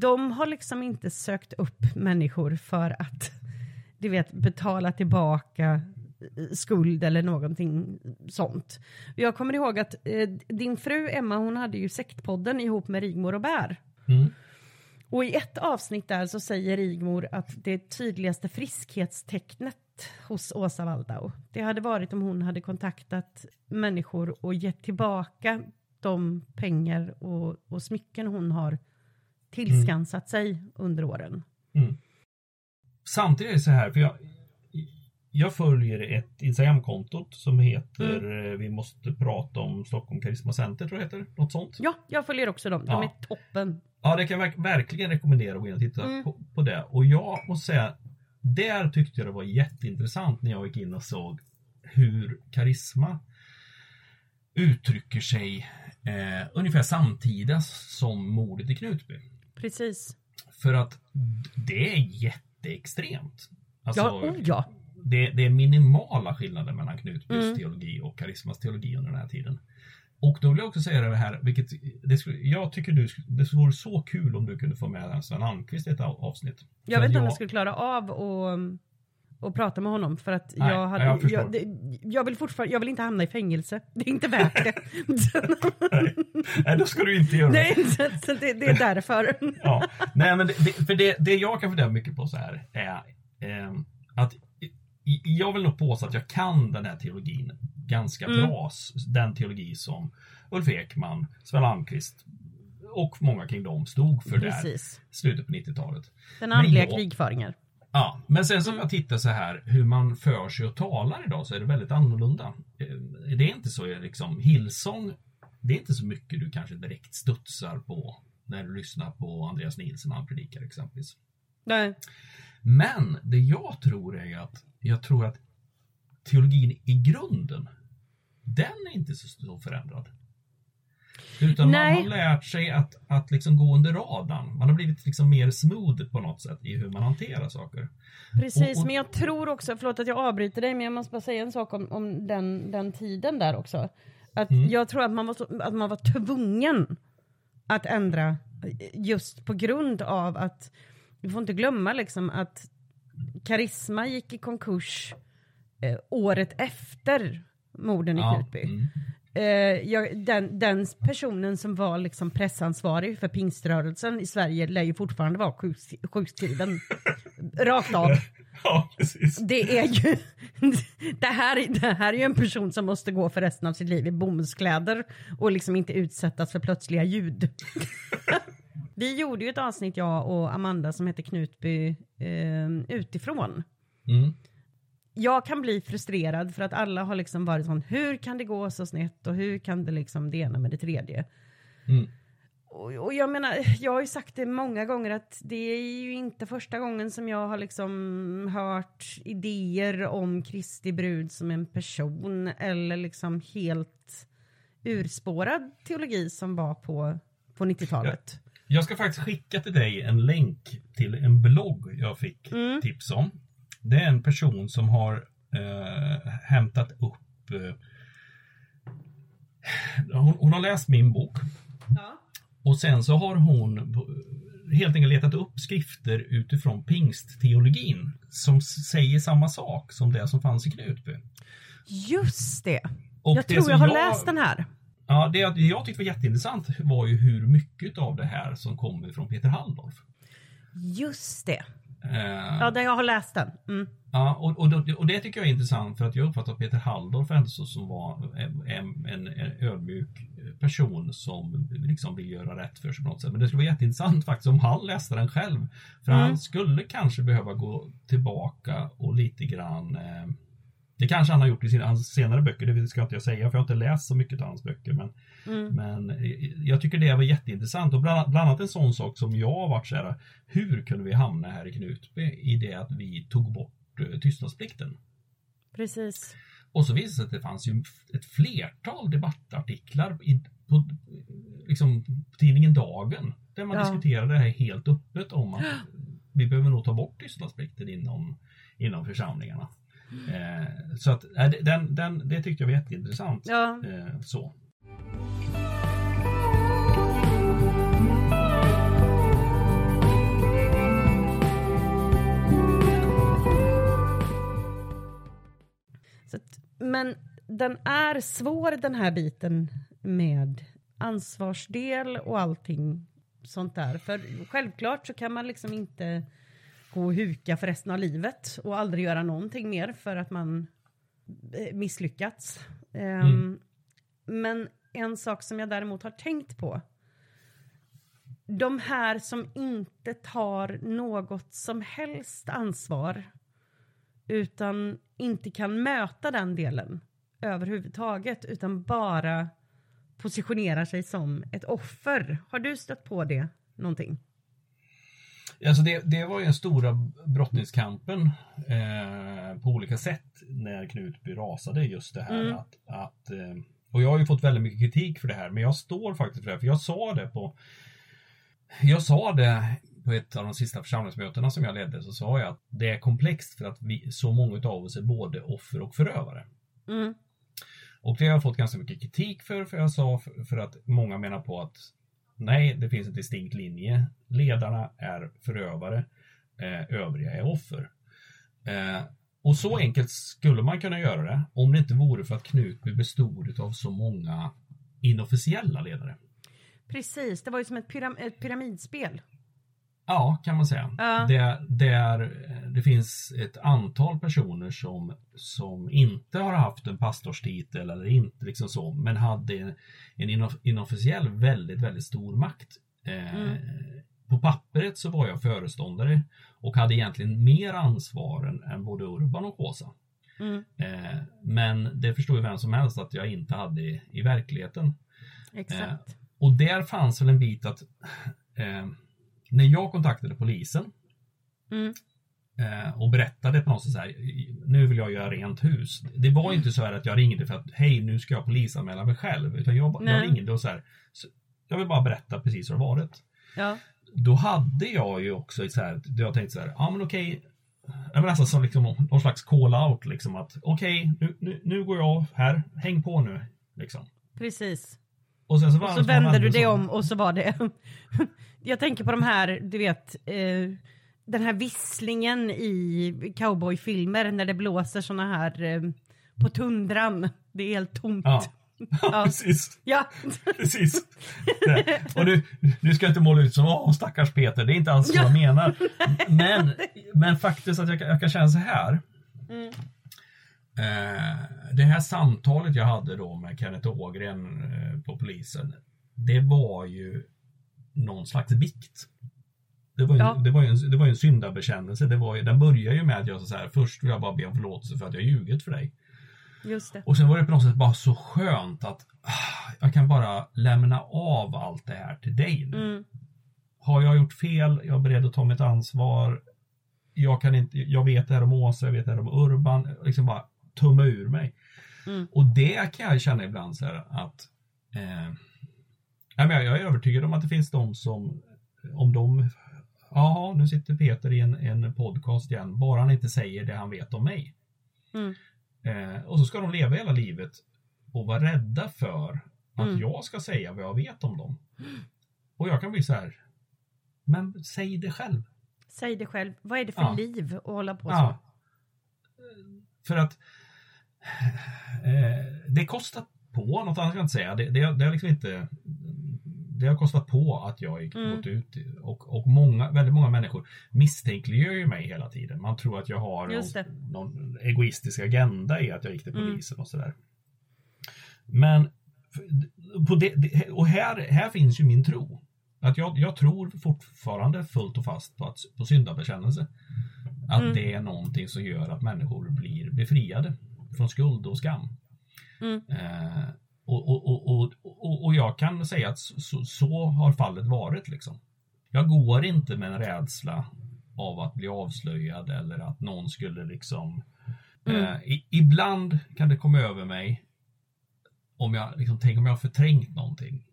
de har liksom inte sökt upp människor för att du vet, betala tillbaka skuld eller någonting sånt. Jag kommer ihåg att eh, din fru Emma, hon hade ju sektpodden ihop med Rigmor och Bär. Mm. Och i ett avsnitt där så säger Rigmor att det tydligaste friskhetstecknet hos Åsa Waldau, det hade varit om hon hade kontaktat människor och gett tillbaka de pengar och, och smycken hon har tillskansat sig under åren. Mm. Samtidigt är det så här, för jag, jag följer ett Instagramkonto som heter Mm. eh, Vi måste prata om Stockholm Karisma Center, tror jag heter. Något sånt. Ja, jag följer också dem. De Ja. är toppen. Ja, det kan jag verk- verkligen rekommendera att gå in och titta Mm. på, på det. Och jag måste säga, där tyckte jag det var jätteintressant när jag gick in och såg hur karisma uttrycker sig eh, ungefär samtida som mordet i Knutby. Precis. För att det är jätteextremt. Alltså, Ja, oh ja. det, det är minimala skillnader mellan Knutbys Mm. teologi och Karismas teologi under den här tiden. Och då vill jag också säga det här, vilket det skulle, jag tycker du, skulle- det vore så kul om du kunde få med Sven Almqvist i ett av- avsnitt. Jag vet inte om jag- jag skulle klara av och, och prata med honom för att Nej, jag, hade, jag jag, det, jag vill fortfarande, jag vill inte hamna i fängelse. Det är inte värt det. Nej, då ska du inte göra. Nej, så, så det, det är därför. Ja. Nej, men det, för det, det jag kan fundera mycket på så här är eh, att jag vill nog påstå att jag kan den här teologin ganska Mm. bra. Den teologi som Ulf Ekman, Sven Almqvist och många kring dem stod för där Precis. slutet på 90-talet. Den andliga jag- krigföringen. Ja, men sen som jag tittar så här hur man för sig och talar idag så är det väldigt annorlunda. Eh, Det är inte så liksom Hillsong, det är inte så mycket du kanske direkt studsar på när du lyssnar på Andreas Nilsson när han predikar exempelvis. Nej. Men det jag tror är att jag tror att teologin i grunden, den är inte så förändrad. Utan Nej. man har lärt sig att, att liksom gå under radarn. Man har blivit liksom mer smooth på något sätt i hur man hanterar saker. Precis, Och- och- men jag tror också, förlåt att jag avbryter dig, men jag måste bara säga en sak om, om den, den tiden där också. Att Mm. Jag tror att man, var, att man var tvungen att ändra just på grund av att, vi får inte glömma liksom att Karisma gick i konkurs eh, året efter morden i Knutby. mm. Eh, jag, den, den personen som var liksom pressansvarig för pingströrelsen i Sverige lär ju fortfarande vara sjuks, sjukskriven. Rakt av. ja precis. Det är ju det här, det här är ju en person som måste gå för resten av sitt liv i bomullskläder och liksom inte utsättas för plötsliga ljud. Vi gjorde ju ett avsnitt jag och Amanda som heter Knutby eh, utifrån. Mm. Jag kan bli frustrerad för att alla har liksom varit sån, hur kan det gå så snett och hur kan det liksom det ena med det tredje? Mm. Och, och jag menar, jag har ju sagt det många gånger att det är ju inte första gången som jag har liksom hört idéer om Kristi brud som en person eller liksom helt urspårad teologi som var på, på 90-talet. Jag ska faktiskt skicka till dig en länk till en blogg jag fick Mm. tips om. Det är en person som har eh, hämtat upp eh, hon, hon har läst min bok Ja. och sen så har hon helt enkelt letat upp skrifter utifrån pingstteologin som säger samma sak som det som fanns i Knutby. Just det. Och jag det tror jag har läst den här. Ja, det jag- jag tyckte var jätteintressant var ju hur mycket av det här som kommer från Peter Halldorf. Just det. Eh, Ja, där jag har läst den. Mm. Ja, och, och, och det tycker jag är intressant för att jag uppfattar att Peter Halldorf ändå som var en, en, en ödmjuk person som liksom vill göra rätt för sig på något sätt. Men det skulle vara jätteintressant faktiskt om han läste den själv. För Mm. han skulle kanske behöva gå tillbaka och lite grann eh, det kanske han har gjort i sina senare böcker, det ska inte jag säga för jag har inte läst så mycket av hans böcker. Men, Mm. men eh, jag tycker det var jätteintressant och bland, bland annat en sån sak som jag har varit så här, hur kunde vi hamna här i Knutby i det att vi tog bort eh, tystnadsplikten? Precis. Och så visade det sig att det fanns ju ett flertal debattartiklar i, på liksom, tidningen Dagen där man Ja. diskuterade det här helt öppet om att vi behöver nog ta bort tystnadsplikten inom, inom församlingarna. Eh, så att den, den, det tyckte jag var jätteintressant. Ja. Eh, så. Så att, men den är svår den här biten med ansvarsdel och allting sånt där. För självklart så kan man liksom inte gå och huka för resten av livet och aldrig göra någonting mer för att man eh, misslyckats. Ehm, Men en sak som jag däremot har tänkt på de här som inte tar något som helst ansvar utan inte kan möta den delen överhuvudtaget utan bara positionerar sig som ett offer. Har du stött på det någonting? Alltså det, det var ju den stora brottningskampen eh, på olika sätt när Knutby rasade just det här Mm. att, att eh, och jag har ju fått väldigt mycket kritik för det här men jag står faktiskt för det här, för jag sa det på jag sa det på ett av de sista församlingsmötena som jag ledde så sa jag att det är komplext för att vi, så många av oss är både offer och förövare. Mm. Och det har jag fått ganska mycket kritik för, för jag sa för, för att många menar på att nej, det finns en distinkt linje. Ledarna är förövare, eh, övriga är offer. Eh, och så enkelt skulle man kunna göra det om det inte vore för att Knutby bestod av så många inofficiella ledare. Precis, det var ju som ett, pyram ett pyramidspel. Ja, kan man säga. Ja. Där, där det finns ett antal personer som, som inte har haft en pastorstitel eller inte liksom så, men hade en, en inof- inofficiell väldigt, väldigt stor makt. Eh, Mm. På pappret så var jag föreståndare och hade egentligen mer ansvar än, än både Urban och Kåsa. Mm. Eh, men det förstår ju vem som helst att jag inte hade i, i verkligheten. Exakt. Och där fanns väl en bit att eh, när jag kontaktade polisen Mm. Eh, och berättade på något sätt så här, nu vill jag göra rent hus. Det var ju inte så här att jag ringde för att hej, nu ska jag polisanmäla mig själv, utan jag, jag ringde och så här, så, jag vill bara berätta precis hur det varit. Ja. Då hade jag ju också så här, jag tänkte så här, ja men okej, var nästan som liksom någon slags call-out liksom att okej, nu, nu, nu går jag här, häng på nu, liksom. Precis. Och sen så, Och så vände du det om och så var det... Jag tänker på de här, du vet, eh, den här visslingen i cowboyfilmer när det blåser såna här eh, på tundran. Det är helt tomt. Ja, Ja. precis. Ja. Precis. Och nu, nu ska jag inte måla ut som åh stackars Peter, det är inte alls så jag menar. Men, men faktiskt att jag, kan- jag kan känna så här. Mm. Eh, det här samtalet jag hade då med Kenneth Ågren eh, på polisen. Det var ju någon slags bikt. Det var ju, Ja. det var ju en, det var en syndabekännelse. Det var ju, den börjar ju med att jag så här, först vill jag bara be om förlåtelse för att jag ljugit för dig. Just det. Och sen var det på något sätt bara så skönt att ah, jag kan bara lämna av allt det här till dig nu. Mm. Har jag gjort fel, jag är beredd att ta mitt ansvar. Jag, kan inte, jag vet det här om Åsa, jag vet det här om Urban. Liksom bara tumma ur mig. Mm. Och det kan jag känna ibland så här att eh, jag är övertygad om att det finns de som, om de, ja nu sitter Peter i en, en podcast igen, bara han inte säger det han vet om mig. Mm. Eh, och så ska de leva hela livet och vara rädda för att Mm. jag ska säga vad jag vet om dem. Och jag kan bli så här, men säg det själv. Säg det själv. Vad är det för Ja. liv att hålla på så? Ja. För att eh, det kostar på, något annat kan jag inte säga. Det, det, det har liksom inte det har kostat på att jag gick, Mm. gått ut och, och många, väldigt många människor misstänkliggör ju mig hela tiden. Man tror att jag har någon, någon egoistisk agenda i att jag gick till Mm. polisen och sådär. Men det, och här, här finns ju min tro. Att jag, jag tror fortfarande fullt och fast på, att, på syndabekännelse. Att Mm. det är någonting som gör att människor blir befriade från skuld och skam. Mm. Eh, och, och, och, och, och, jag kan säga att så, så, har fallet varit liksom. Jag går inte med en rädsla av att bli avslöjad eller att någon skulle liksom Mm. eh, i, Ibland kan det komma över mig om jag liksom, tänk om jag har förträngt någonting.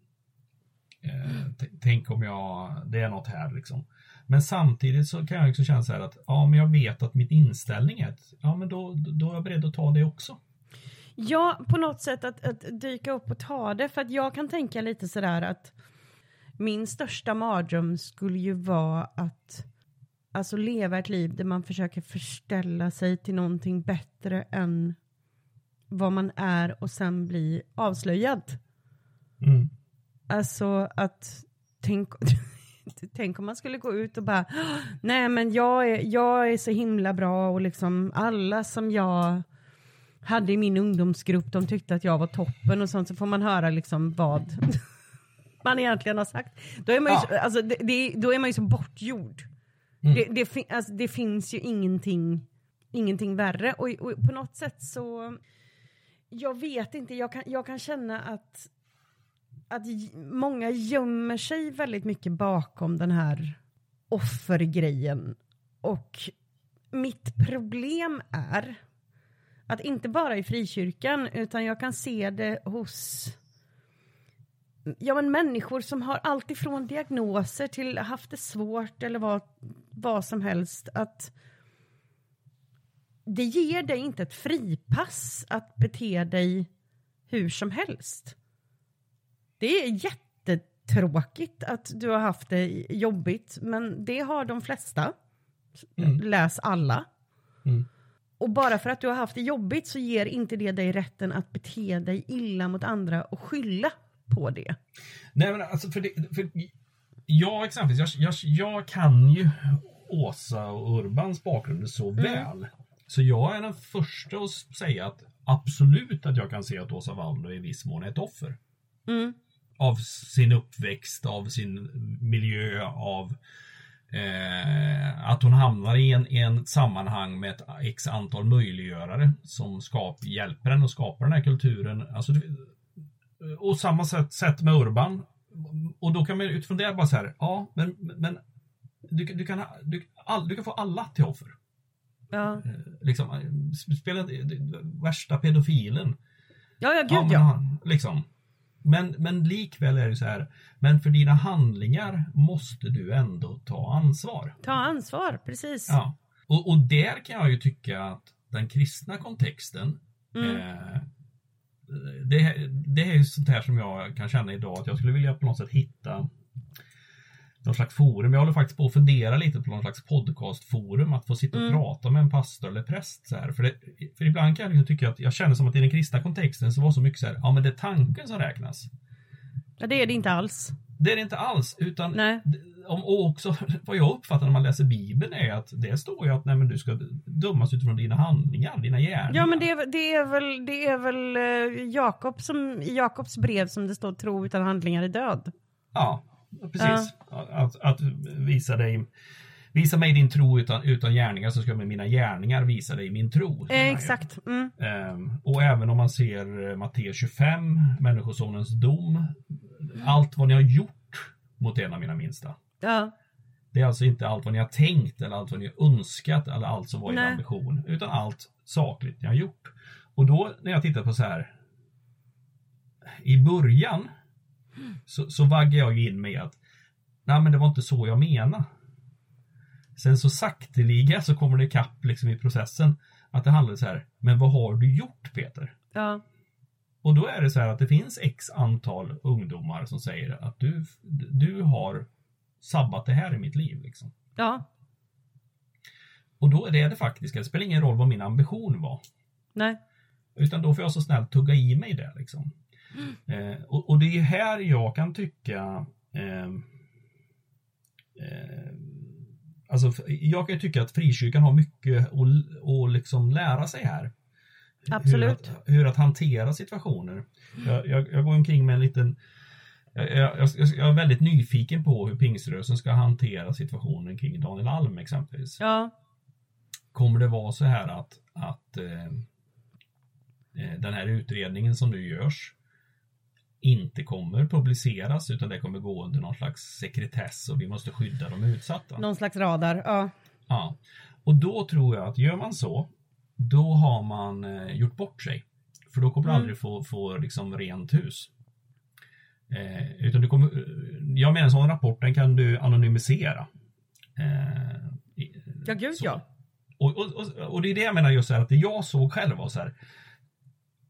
Eh, t- tänk om jag, det är något här liksom. Men samtidigt så kan jag också känna så här att ja, men jag vet att mitt inställning är att ja, men då, då är jag beredd att ta det också. Ja, på något sätt att, att dyka upp och ta det. För att jag kan tänka lite sådär att min största mardröm skulle ju vara att alltså leva ett liv där man försöker förställa sig till någonting bättre än vad man är och sen bli avslöjad. Mm. Alltså att tänk, tänk om man skulle gå ut och bara nej men jag är, jag är så himla bra och liksom alla som jag hade i min ungdomsgrupp de tyckte att jag var toppen och sånt så får man höra liksom vad man egentligen har sagt. Då är man ju, Ja. så, alltså, det, det, då är man ju så bortgjord. Mm. Det, det, fin- alltså, det finns ju ingenting, ingenting värre och, och på något sätt så, jag vet inte, jag kan, jag kan känna att, att många gömmer sig väldigt mycket bakom den här offergrejen. Och mitt problem är att inte bara i frikyrkan utan jag kan se det hos ja, men människor som har allt ifrån diagnoser till haft det svårt eller vad, vad som helst. Att det ger dig inte ett fripass att bete dig hur som helst. Det är jättetråkigt att du har haft det jobbigt, men det har de flesta. Läs alla. Mm. Och bara för att du har haft det jobbigt så ger inte det dig rätten att bete dig illa mot andra och skylla på det. Nej men alltså för, det, för jag exempelvis, jag, jag, jag kan ju Åsa och Urbans bakgrund så väl. Så jag är den första att säga att absolut att jag kan se att Åsa Waldau i viss mån är ett offer. Mm. Av sin uppväxt, av sin miljö, av eh, att hon hamnar i en, i en sammanhang med ett x antal möjliggörare som skap, hjälper henne att skapa den här kulturen. Alltså, och samma sätt, sätt med Urban. Och då kan man utifrån det bara så här, ja men, men du, kan- du, kan, du, all, du kan få alla till offer. Ja, Liksom, eh, spela det- värsta pedofilen. ja, ja gud Ja, men, ja. liksom. Men, men likväl är det så här, men för dina handlingar måste du ändå ta ansvar. Ta ansvar, precis. Ja. Och, och där kan jag ju tycka att den kristna kontexten Mm. eh, det, det är ju sånt här som jag kan känna idag att jag skulle vilja på något sätt hitta någon slags forum. Jag håller faktiskt på att fundera lite på någon slags podcastforum att få sitta och Mm. prata med en pastor eller präst. Så här. För, det, för ibland kan jag liksom tycka att jag känner som att i den kristna kontexten så var så mycket så här, ja men det är tanken som räknas. Ja, det är det inte alls. Det är det inte alls, utan Nej. om, och också vad jag uppfattar när man läser Bibeln är att det står ju att nej, men du ska dömas utifrån dina handlingar, dina gärningar. Ja, men det är, det är väl, det är väl eh, Jakob som, i Jakobs brev som det står tro utan handlingar är död. Ja, precis. Att, att visa dig Visa mig din tro utan, utan gärningar så ska med mina gärningar visa dig min tro. Eh, exakt. Mm. Ehm, och även om man ser eh, Matteus 25, Människosonens dom. Allt vad ni har gjort mot en av mina minsta. Ja. Det är alltså inte allt vad ni har tänkt eller allt vad ni har önskat eller allt som var er Nej. ambition. Utan allt sakligt ni har gjort. Och då när jag tittar på så här. I början så, så vaggar jag in med att Nej men det var inte så jag menade. Sen så sakteliga så kommer det ikapp liksom i processen. Att det handlar så här. Men vad har du gjort Peter? Ja. Och då är det så här att det finns x antal ungdomar som säger att du, du har sabbat det här i mitt liv. Liksom. Ja. Och då är det det faktiska. Det spelar ingen roll vad min ambition var. Nej. Utan då får jag så snällt tugga i mig det. Liksom. Eh, och, och det är här jag kan tycka eh, eh, Alltså, jag kan tycka att frikyrkan har mycket att, att liksom lära sig här. Absolut. Hur att, hur att hantera situationer. Jag, jag, jag går omkring med en liten jag, jag, jag, jag är väldigt nyfiken på hur pingströrelsen ska hantera situationen kring Daniel Alm exempelvis. Ja. Kommer det vara så här att, att eh, eh, den här utredningen som nu görs inte kommer publiceras utan det kommer gå under någon slags sekretess och vi måste skydda de utsatta. Någon slags radar. Ja. Ja. Och då tror jag att gör man så då har man eh, gjort bort sig. För då kommer du Mm. aldrig få, få liksom rent hus. Eh, utan du kommer, jag menar en sån rapport den kan du anonymisera. Eh, Ja, gud så. ja. Och, och, och, och det är det jag menar just här att det jag såg själv var så här.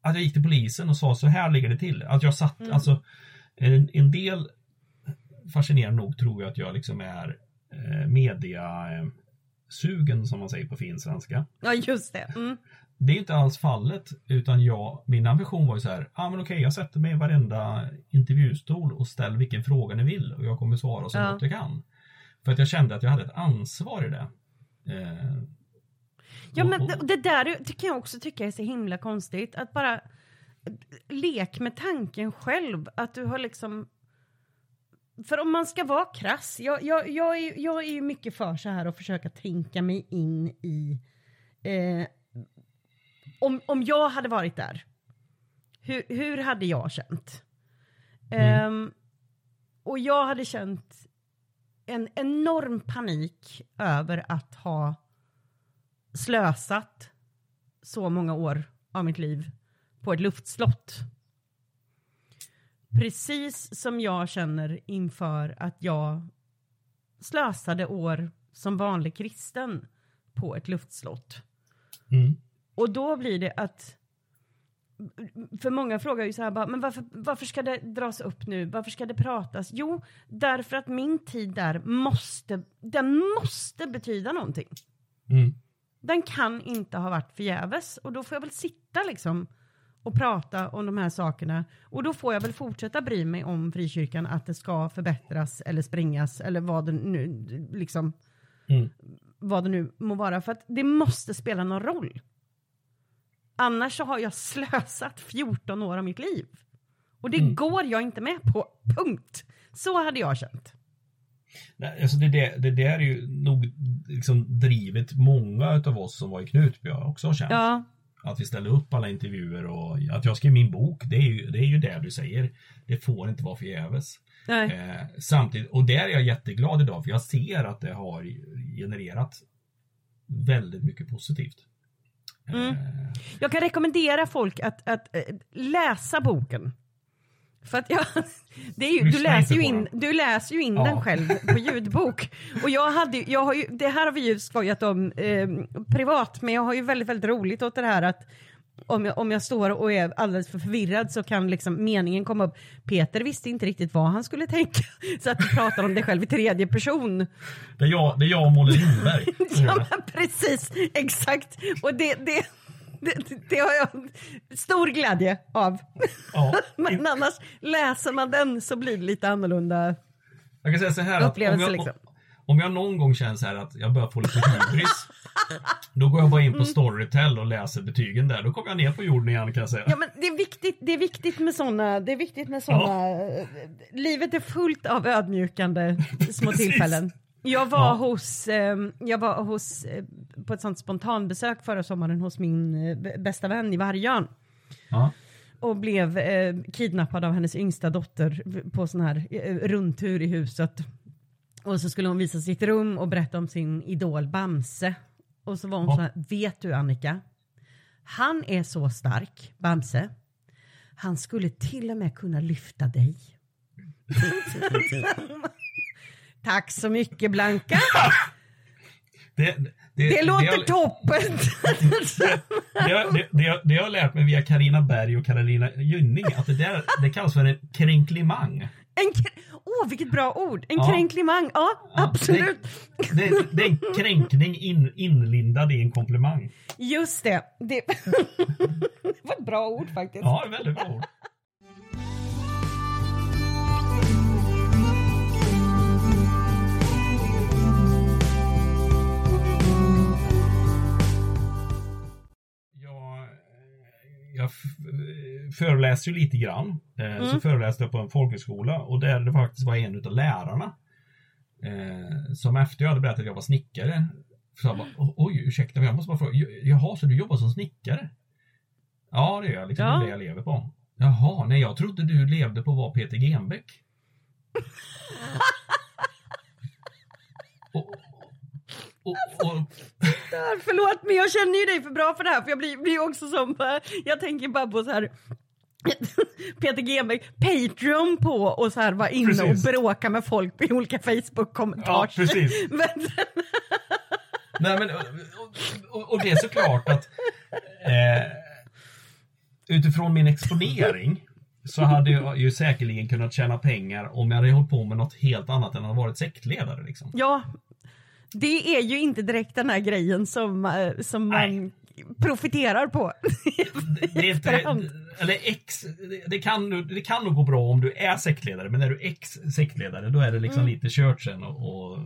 Att jag gick till polisen och sa så här ligger det till. Att jag satt, Mm. alltså en, en del fascinerande nog tror jag att jag liksom är eh, media eh, sugen som man säger på fin svenska. Ja, just det. Mm. Det är inte alls fallet utan jag, min ambition var ju så här, ja ah, men okej jag sätter mig i varenda intervjustol och ställer vilken fråga ni vill och jag kommer svara så Ja. gott jag kan. För att jag kände att jag hade ett ansvar i det. Eh, Ja, men det där det kan jag också tycka är så himla konstigt. Att bara lek med tanken själv. Att du har liksom för om man ska vara krass, jag, jag, jag, är, jag är ju mycket för så här att försöka tänka mig in i eh, om, om jag hade varit där, hur, hur hade jag känt? Mm. Um, och jag hade känt en enorm panik över att ha slösat så många år av mitt liv på ett luftslott. Precis som jag känner inför att jag slösade år som vanlig kristen på ett luftslott. Mm. Och då blir det att för många frågar ju så här, bara, men varför, varför ska det dras upp nu? Varför ska det pratas? Jo, därför att min tid där måste, den måste betyda någonting. Mm. Den kan inte ha varit förgäves och då får jag väl sitta liksom och prata om de här sakerna och då får jag väl fortsätta bry mig om frikyrkan att det ska förbättras eller sprängas eller vad det nu liksom mm. vad det nu må vara för att det måste spela någon roll. Annars så har jag slösat 14 år av mitt liv. Och det mm. går jag inte med på, punkt. Så hade jag känt. Nej, alltså det, det, det där är ju nog liksom drivet många av oss som var i Knutby också har känt. Ja. Att vi ställer upp alla intervjuer och att jag skrev min bok, det är ju det, är ju det du säger. Det får inte vara förgäves. Eh, samtidigt, och där är jag jätteglad idag för jag ser att det har genererat väldigt mycket positivt. Mm. Jag kan rekommendera folk att, att äh, läsa boken. För att jag, det är ju, du, läser ju in, du läser ju in ja. den själv på ljudbok. Och jag hade, jag har ju, det här har vi ju skojat om eh, privat, men jag har ju väldigt, väldigt roligt åt det här att om jag, om jag står och är alldeles för förvirrad så kan liksom meningen komma upp. Peter visste inte riktigt vad han skulle tänka. Så att du pratar om dig själv i tredje person. Det är jag, det är jag och Molle Lindberg. ja, precis, exakt. Och det, det, det, det, har jag stor glädje av. Ja. Men annars, läser man den så blir det lite annorlunda jag kan säga så här att om jag, liksom. om jag någon gång känner så här att jag börjar få lite hybris då går jag bara in på mm. Storytel och läser betygen där. Då kommer jag ner på jorden igen kan jag säga. Ja men det är viktigt, det är viktigt med sådana, det är viktigt med sådana. Ja. Livet är fullt av ödmjukande små tillfällen. Jag var ja. hos, eh, jag var hos, eh, på ett sånt spontanbesök förra sommaren hos min eh, bästa vän i Vargön. Ja. Och blev eh, kidnappad av hennes yngsta dotter på sån här eh, rundtur i huset. Och så skulle hon visa sitt rum och berätta om sin idol Bamse. Och så var hon ja. så här, vet du Annika? Han är så stark, Bamse. Han skulle till och med kunna lyfta dig. Tack så mycket Blanka. Det, det, det, låter det toppen! Det, det, det, jag har lärt mig via Karina Berg och Karolina Gynning att det, där, det kallas för en kränklimang. En, Åh, oh, vilket bra ord! En ja. kränklimang, ja, ja absolut. Det, det, det, är en kränkning in, inlindad i en komplimang. Just det. Det, det var ett bra ord faktiskt. Ja, väldigt bra ord. Jag föreläser ju lite grann. Eh, mm. Så föreläste jag på en folkhögskola och där det faktiskt var en av lärarna eh, som efter jag hade berättat att jag var snickare sa bara, oj ursäkta men jag måste bara fråga, jaha så du jobbar som snickare? Ja det gör jag, liksom ja. det är det jag lever på. Jaha, nej jag trodde du levde på att vara Peter Genbeck. och, och, och... Förlåt men jag känner ju dig för bra för det här för jag blir, blir också som, jag tänker bara på så här Peter Genbeck, Patreon på och så här vara inne precis. och bråka med folk i olika Facebook-kommentarer. Ja, precis. men... Nej, men, och, och, det är såklart att eh, utifrån min exponering så hade jag ju säkerligen kunnat tjäna pengar om jag hade hållit på med något helt annat än att ha varit sektledare. Liksom. Ja, det är ju inte direkt den här grejen som, eh, som man profiterar på. det, är inte, eller ex, det, kan, det kan nog gå bra om du är sektledare, men är du ex-sektledare då är det liksom mm. lite kört sen och, och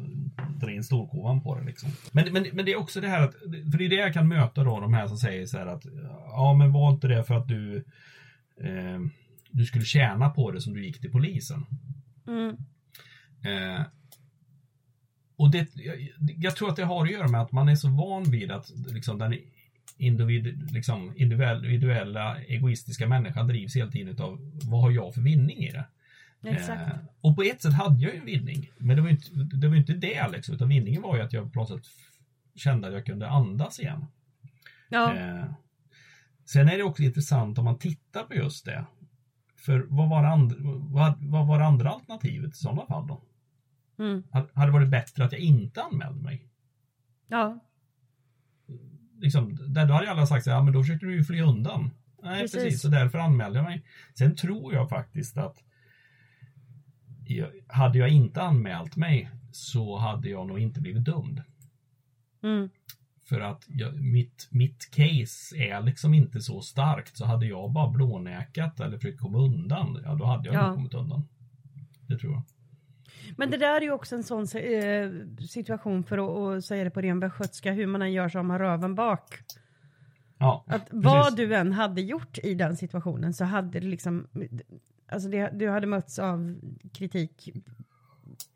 dra in storkovan på det. Liksom. Men, men, men det är också det här att, för det är det jag kan möta då, de här som säger så här att ja men var inte det för att du eh, du skulle tjäna på det som du gick till polisen. Mm. Eh, och det, jag, jag, tror att det har att göra med att man är så van vid att liksom, den individ, liksom, individuella egoistiska människan drivs hela tiden av vad har jag för vinning i det? Exakt. Eh, och på ett sätt hade jag ju en vinning. Men det var ju inte det, var inte det liksom, utan vinningen var ju att jag plötsligt kände att jag kunde andas igen. Ja. Eh, sen är det också intressant om man tittar på just det. För vad var, and, vad, vad var andra alternativet i sådana fall då? Mm. Hade det varit bättre att jag inte anmälde mig? Ja. Liksom, där då hade alla sagt ja men då försökte du ju fly undan. Nej precis. precis, så därför anmälde jag mig. Sen tror jag faktiskt att hade jag inte anmält mig så hade jag nog inte blivit dömd. Mm. För att jag, mitt, mitt case är liksom inte så starkt så hade jag bara blånäkat eller försökt komma undan, ja då hade jag ja. nog kommit undan. Det tror jag. Men det där är ju också en sån eh, situation för att, att säga det på ren västgötska, hur man än gör så har man röven bak. Ja, att vad du än hade gjort i den situationen så hade det liksom, alltså det, du hade mötts av kritik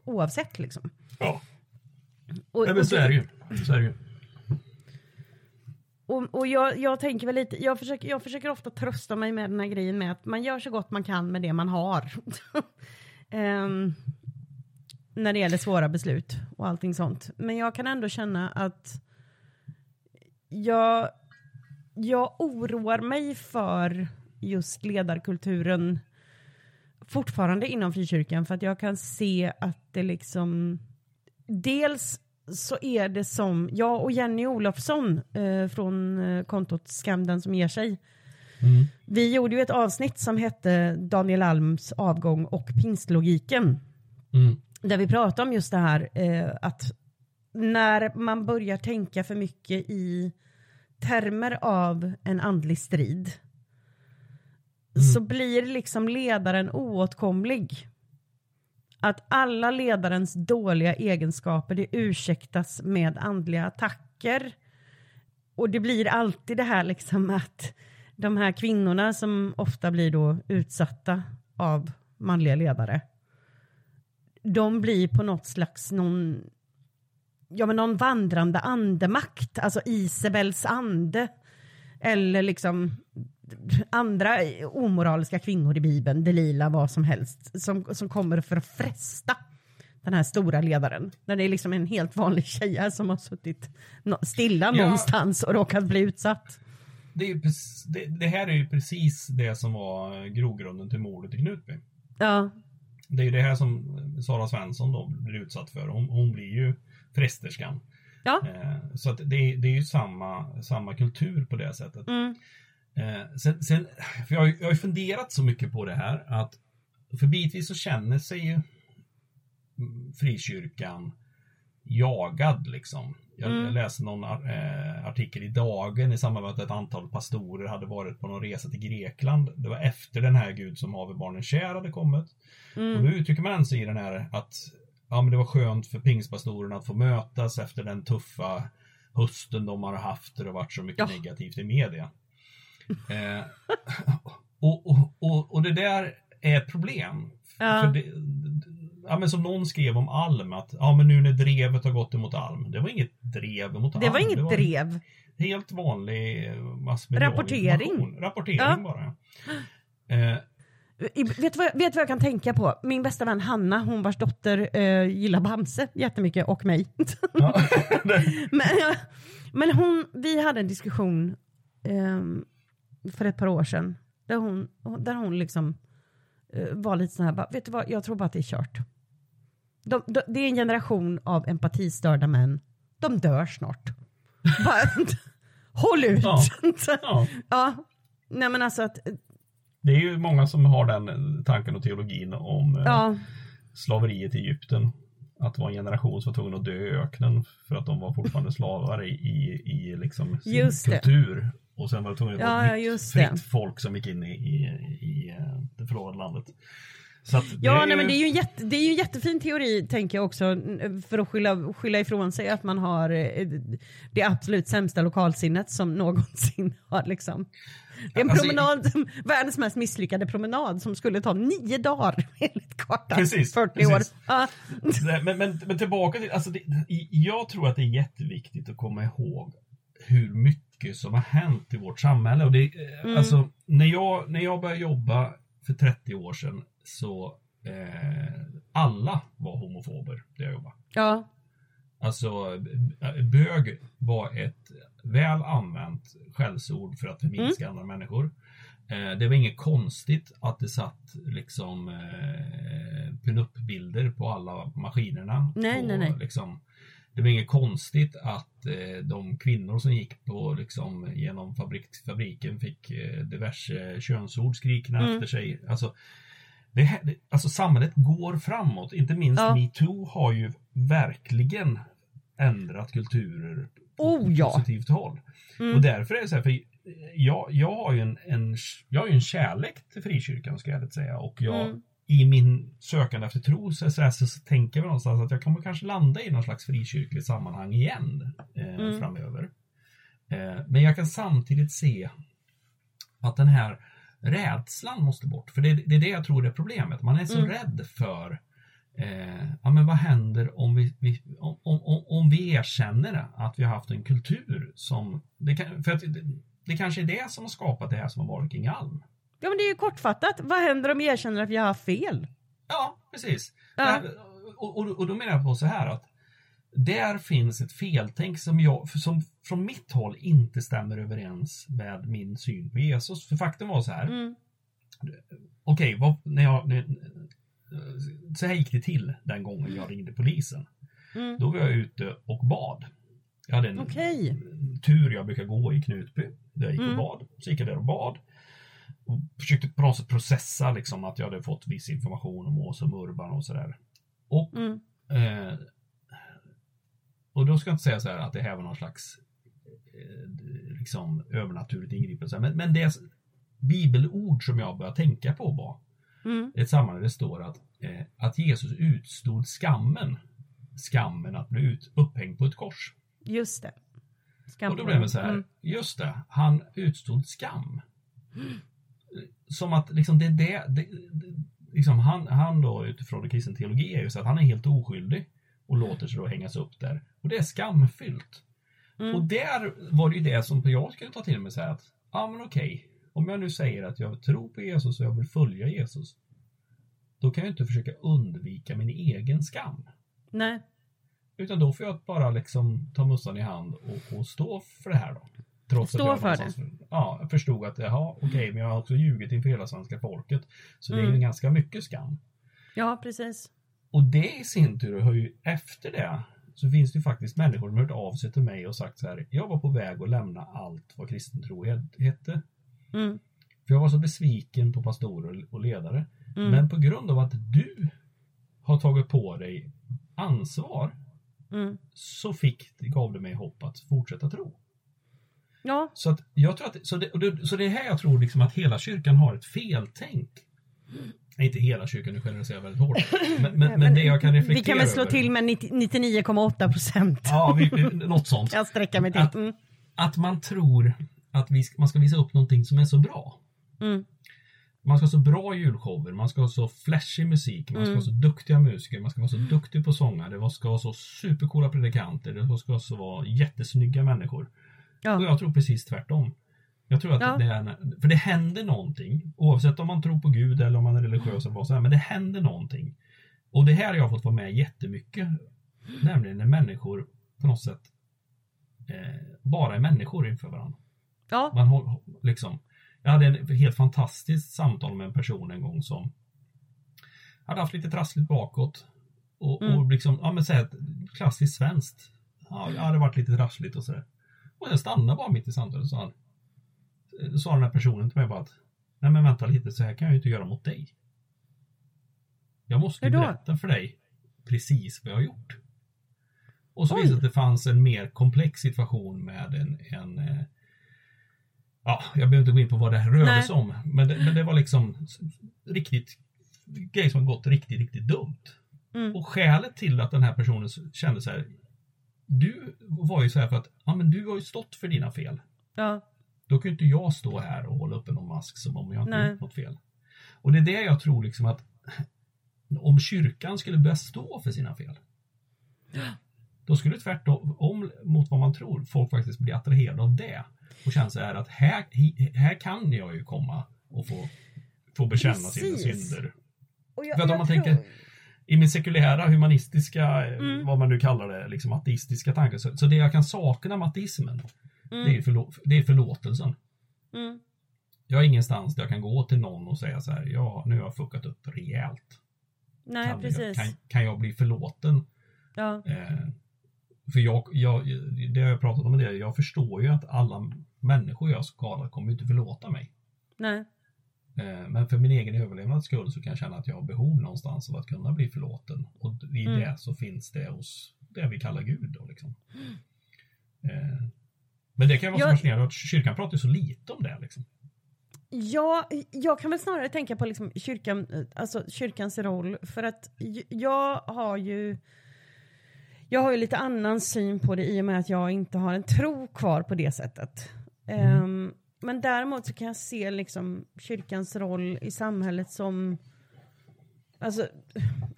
oavsett liksom. Ja. Och, ja men så är det ju. Så är det ju. Och, och jag, jag, tänker väl lite, jag försöker, jag försöker ofta trösta mig med den här grejen med att man gör så gott man kan med det man har. um, när det gäller svåra beslut och allting sånt. Men jag kan ändå känna att jag, jag oroar mig för just ledarkulturen fortfarande inom frikyrkan för att jag kan se att det liksom dels så är det som jag och Jenny Olofsson eh, från eh, kontot Skam den som ger sig. Mm. Vi gjorde ju ett avsnitt som hette Daniel Alms avgång och pingstlogiken. Mm. Där vi pratade om just det här eh, att när man börjar tänka för mycket i termer av en andlig strid mm. så blir liksom ledaren oåtkomlig. Att alla ledarens dåliga egenskaper det ursäktas med andliga attacker. Och det blir alltid det här liksom att de här kvinnorna som ofta blir då utsatta av manliga ledare de blir på något slags någon, ja men någon vandrande andemakt, alltså Isabels ande. Eller liksom andra omoraliska kvinnor i Bibeln, Delila, vad som helst, som, som kommer för att fresta den här stora ledaren. När det är liksom en helt vanlig tjej här som har suttit stilla ja. någonstans och råkat bli utsatt. Det, är det, det, här är ju precis det som var grogrunden till mordet i Knutby. Ja det är ju det här som Sara Svensson då blir utsatt för. Hon, hon blir ju frästerskan. Ja. Eh, så att det, det är ju samma, samma kultur på det sättet. Mm. Eh, sen, sen, för jag, jag har ju funderat så mycket på det här att för bitvis så känner sig ju frikyrkan jagad liksom. Jag, mm. jag läste någon äh, artikel i Dagen i samband med att ett antal pastorer hade varit på någon resa till Grekland. Det var efter den här Gud som haver barnen kär hade kommit. Mm. Och då uttrycker man sig i den här att ja, men det var skönt för pingstpastorerna att få mötas efter den tuffa hösten de har haft. Det har varit så mycket ja. negativt i media. eh, och, och, och, och det där är ett problem. Ja. För det, ja, men som någon skrev om Alm, att ja, men nu när drevet har gått emot Alm. Det var inget drev mot Alm. Det var inget det var drev. Helt vanlig Rapportering. Rapportering ja. bara. Eh, vet du, vad, vet vad jag kan tänka på? Min bästa vän Hanna, hon vars dotter eh, gillar Bamse jättemycket och mig. Ja. men, men hon, vi hade en diskussion eh, för ett par år sedan där hon, där hon liksom eh, var lite sån här, bara, vet du vad, jag tror bara att det är kört. De, de, det är en generation av empatistörda män. De dör snart. bara, håll ut! Ja. ja. ja. Nej men alltså att det är ju många som har den tanken och teologin om eh, ja. slaveriet i Egypten. Att det var en generation som var tvungen att dö i öknen för att de var fortfarande slavar i, i, i liksom sin Just kultur. Det. Och sen var det tvungen att ja, ett fritt folk som gick in i, i, i eh, det förlorade landet. Ja, nej, men det är, ju en jätte, det är ju en jättefin teori tänker jag också för att skylla, skylla ifrån sig att man har eh, det absolut sämsta lokalsinnet som någonsin har liksom. Det är en alltså, promenad, världens mest misslyckade promenad som skulle ta nio dagar enligt kartan. Precis, 40 precis. år. Ah. Men, men, men, tillbaka till, alltså det, jag tror att det är jätteviktigt att komma ihåg hur mycket som har hänt i vårt samhälle. Och det, mm. alltså, när, jag, när jag började jobba för 30 år sedan så eh, alla var homofober där jag jobbade. Ja. Alltså bög var ett väl använt skällsord för att förminska mm. andra människor. Eh, det var inget konstigt att det satt liksom eh, pinup-bilder på alla maskinerna. Nej, och, nej, nej. Liksom, det var inget konstigt att eh, de kvinnor som gick på liksom, genom fabrik, fabriken fick eh, diverse könsord skrikna mm. efter sig. Alltså, det, alltså samhället går framåt. Inte minst ja. metoo har ju verkligen ändrat kulturer på oh, ett positivt ja. håll. Mm. Och därför är det så här, för jag, jag har ju en, en, jag har en kärlek till frikyrkan ska jag säga och jag mm. i min sökande efter tro så, så, så, så tänker jag någonstans att jag kommer kanske landa i någon slags frikyrkligt sammanhang igen eh, mm. framöver. Eh, men jag kan samtidigt se att den här rädslan måste bort. För det, det är det jag tror är problemet. Man är så mm. rädd för eh, ja, men vad händer om vi, vi om, om, om, vi erkänner att vi har haft en kultur som... Det kan, för att det, det kanske är det som har skapat det här som har varit kring Alm. Ja men det är ju kortfattat. Vad händer om vi erkänner att vi har haft fel? Ja, precis. Ja. Här, och, och, och då menar jag på så här att där finns ett feltänk som, jag, som från mitt håll inte stämmer överens med min syn på Jesus. För faktum var så här. Mm. Okej, okay, när jag, när, så här gick det till den gången jag ringde polisen. Mm. Då var jag ute och bad. Jag hade en okay. tur jag brukar gå i Knutby. Där jag gick mm. och bad. Så gick jag där och bad. Och försökte på något sätt processa liksom att jag hade fått viss information om Åsa Urban och sådär. Och mm. eh, och då ska jag inte säga så här att det här var någon slags eh, liksom övernaturligt ingripande. Men, men det bibelord som jag började tänka på var mm. ett sammanhang där det står att, eh, att Jesus utstod skammen. Skammen att bli ut, upphängd på ett kors. Just det. Skam och då blev det så här, mm. just det, han utstod skam. Som att liksom det, det, det liksom han, han då utifrån kristen teologi är ju så att han är helt oskyldig och låter sig då hängas upp där. Och det är skamfyllt. Mm. Och där var det ju det som jag skulle ta till mig så här att, ja men okej, om jag nu säger att jag tror på Jesus och jag vill följa Jesus, då kan jag inte försöka undvika min egen skam. Nej. Utan då får jag bara liksom ta mussan i hand och, och stå för det här då. Trots stå att jag för det? Ja, jag förstod att, jaha, okej, okay, men jag har också ljugit inför hela svenska folket. Så mm. det är ju mm. ganska mycket skam. Ja, precis. Och det i sin tur har ju efter det så finns det ju faktiskt människor som hört av sig till mig och sagt så här. Jag var på väg att lämna allt vad kristen tro hette. Mm. För jag var så besviken på pastorer och ledare. Mm. Men på grund av att du har tagit på dig ansvar mm. så fick, gav det mig hopp att fortsätta tro. Ja. Så att jag tror att, så det, så det är här jag tror liksom att hela kyrkan har ett feltänk. Inte hela kyrkan, nu generaliserar jag väldigt hårt. Men, men, men, det jag kan reflektera Vi kan väl slå över, till med 99,8 procent. Ja, vi, något sånt. Jag sträcker mig till. Att, mm. att man tror att vi, man ska visa upp någonting som är så bra. Mm. Man ska ha så bra julshower, man ska ha så flashig musik, man ska mm. ha så duktiga musiker, man ska vara så duktig på sångare, man ska ha så supercoola predikanter, det ska så vara jättesnygga människor. Ja. Och jag tror precis tvärtom. Jag tror att ja. det är, för det händer någonting, oavsett om man tror på Gud eller om man är religiös eller vad här, men det händer någonting. Och det här har jag fått vara med jättemycket, nämligen när människor på något sätt eh, bara är människor inför varandra. Ja. Man liksom, jag hade ett helt fantastiskt samtal med en person en gång som hade haft lite trassligt bakåt. Och, mm. och liksom, ja men säg klassiskt svenskt. Ja, det hade varit lite trassligt och sådär. Och jag stannade bara mitt i samtalet och sa sa den här personen till mig bara att Nej men vänta lite, så här kan jag ju inte göra mot dig. Jag måste ju berätta för dig precis vad jag har gjort. Och så visade det att det fanns en mer komplex situation med en, en eh, Ja, jag behöver inte gå in på vad det här rörde sig om. Men det, men det var liksom riktigt grej som gått riktigt, riktigt dumt. Mm. Och skälet till att den här personen kände så här, du var ju så här för att, ja men du har ju stått för dina fel. Ja. Då kan ju inte jag stå här och hålla uppe någon mask som om jag inte Nej. gjort något fel. Och det är det jag tror liksom att om kyrkan skulle börja stå för sina fel. Då skulle tvärtom om, mot vad man tror folk faktiskt bli attraherade av det. Och känna så här att här, här kan jag ju komma och få, få bekänna sina Precis. synder. Och jag, För att om man tror- tänker i min sekulära, humanistiska, Mm. vad man nu kallar det, liksom ateistiska tankar. Så, så det jag kan sakna med ateismen, det, är Mm. förlå, det är förlåtelsen. Mm. Jag har ingenstans där jag kan gå till någon och säga så här, ja, nu har jag fuckat upp rejält. Nej, Kan, precis. jag, kan, kan jag bli förlåten? Ja. Eh, för jag, jag, det har jag pratat om det, jag förstår ju att alla människor jag skadar kommer inte förlåta mig. Nej. Eh, Men för min egen överlevnads skull så kan jag känna att jag har behov någonstans av att kunna bli förlåten. Och i Mm. det så finns det hos det vi kallar Gud då liksom. Eh, Men det kan vara så Jag- fascinerande att kyrkan pratar så lite om det liksom. Ja, jag kan väl snarare tänka på liksom kyrkan, alltså kyrkans roll för att jag har ju jag har ju lite annan syn på det i och med att jag inte har en tro kvar på det sättet. Ehm, men däremot så kan jag se liksom kyrkans roll i samhället som alltså,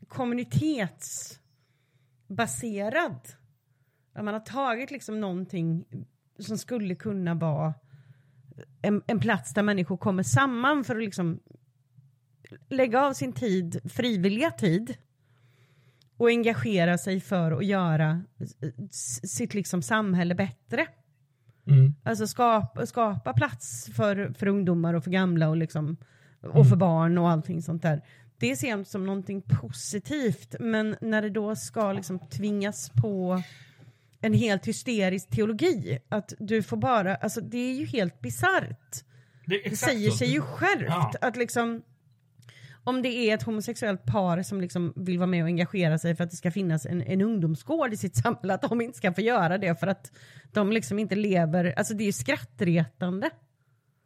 kommunitetsbaserad. Att man har tagit liksom någonting som skulle kunna vara en, en plats där människor kommer samman för att liksom lägga av sin tid, frivilliga tid och engagera sig för att göra sitt liksom samhälle bättre. Mm. Alltså skapa, skapa plats för, för ungdomar och för gamla och, liksom, och för barn och allting sånt där. Det ser jag som någonting positivt, men när det då ska liksom tvingas på en helt hysterisk teologi, att du får bara, alltså det är ju helt bisarrt. Det, Det säger så. sig ju självt Ja. att liksom om det är ett homosexuellt par som liksom vill vara med och engagera sig för att det ska finnas en, en ungdomsgård i sitt samhälle, att de inte ska få göra det för att de liksom inte lever, alltså det är ju skrattretande.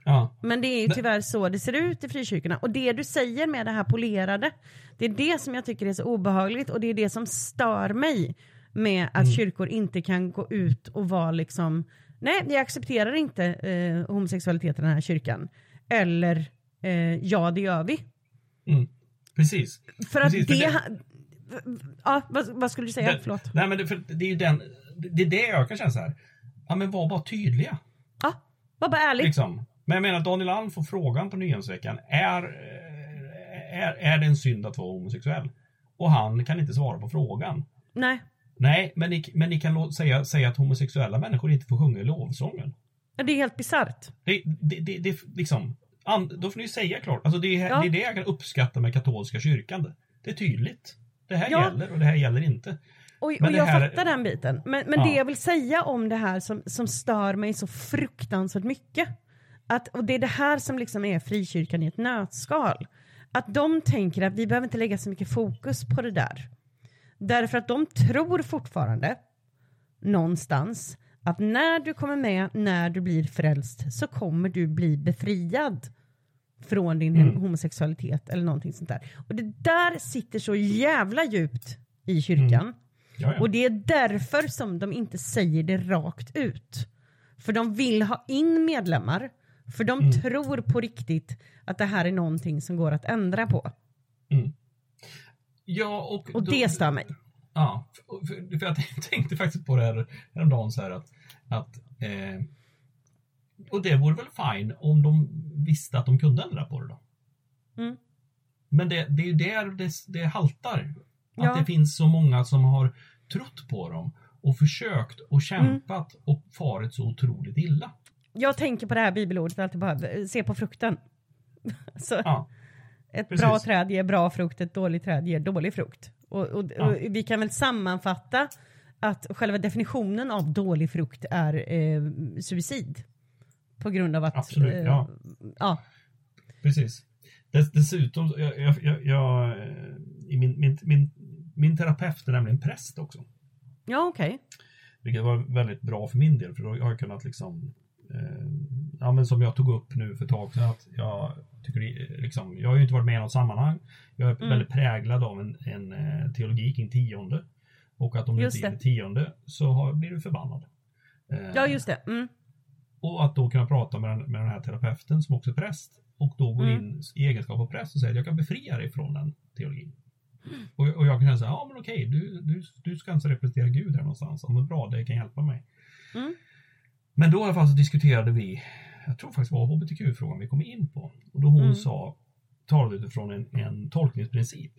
Ja. Men det är ju tyvärr så det ser ut i frikyrkorna. Och det du säger med det här polerade, det är det som jag tycker är så obehagligt och det är det som stör mig med att Mm. kyrkor inte kan gå ut och vara liksom, nej vi accepterar inte eh, homosexualitet i den här kyrkan. Eller, eh, ja det gör vi. Mm. Precis. För att Precis, för det... det- Ja, vad, vad skulle du säga? Det- Förlåt. Nej men det, för det är ju den, det är det jag kan känna så här. Ja men var bara tydliga. Ja, var bara ärlig. Liksom. Men jag menar Daniel Alm får frågan på Nyhemsveckan. Är, eh, är, är det en synd att vara homosexuell? Och han kan inte svara på frågan. Nej, Nej, men ni, men ni kan säga, säga att homosexuella människor inte får sjunga lovsången. det är helt bisarrt. Det, det, det, det liksom, and, då får ni säga klart. Alltså det, är, Ja. det är det jag kan uppskatta med katolska kyrkan. Det är tydligt. Det här Ja. gäller och det här gäller inte. Och, och jag här- fattar den biten. Men, men Ja. det jag vill säga om det här som, som stör mig så fruktansvärt mycket. Att, och det är det här som liksom är frikyrkan i ett nötskal. Att de tänker att vi behöver inte lägga så mycket fokus på det där. Därför att de tror fortfarande någonstans att när du kommer med, när du blir frälst så kommer du bli befriad från din Mm. homosexualitet eller någonting sånt där. Och det där sitter så jävla djupt i kyrkan. Ja, ja. Och det är därför som de inte säger det rakt ut. För de vill ha in medlemmar. För de Mm. tror på riktigt att det här är någonting som går att ändra på. Ja, och, Och då- det stör mig. Ja, för, för, jag tänkte faktiskt på det här häromdagen så här att, att eh, och det vore väl fine om de visste att de kunde ändra på det då. Mm. Men det, det är ju där det, det haltar. Att Ja. det finns så många som har trott på dem och försökt och kämpat Mm. och farit så otroligt illa. Jag tänker på det här bibelordet alltid bara, eh, se på frukten. så, Ja, ett precis. bra träd ger bra frukt, ett dåligt träd ger dålig frukt. Och, och, Ja. och vi kan väl sammanfatta att själva definitionen av dålig frukt är eh, suicid. På grund av att... Absolut, eh, ja. ja. precis. Dess, dessutom, jag, jag, jag, min, min, min, min terapeut är nämligen präst också. Ja, okej. Vilket var väldigt bra för min del för då har jag kunnat liksom eh, Ja men som jag tog upp nu för ett tag sedan att jag tycker liksom, jag har ju inte varit med i något sammanhang. Jag är Mm. väldigt präglad av en, en eh, teologi kring tionde. Och att om du inte ger tionde så har, blir du förbannad. Eh, Ja, just det. Mm. Och att då kunna prata med den, med den här terapeuten som också är präst och då gå Mm. in i egenskap av präst och säga att jag kan befria dig från den teologin. Och, och jag kan här, ja men okej, du, du, du ska alltså representera Gud här någonstans. Ja men bra, det kan hjälpa mig. Mm. Men då i alla fall så diskuterade vi, jag tror faktiskt var hbtq-frågan vi kom in på. Och då hon Mm. sa, talade utifrån en, en tolkningsprincip.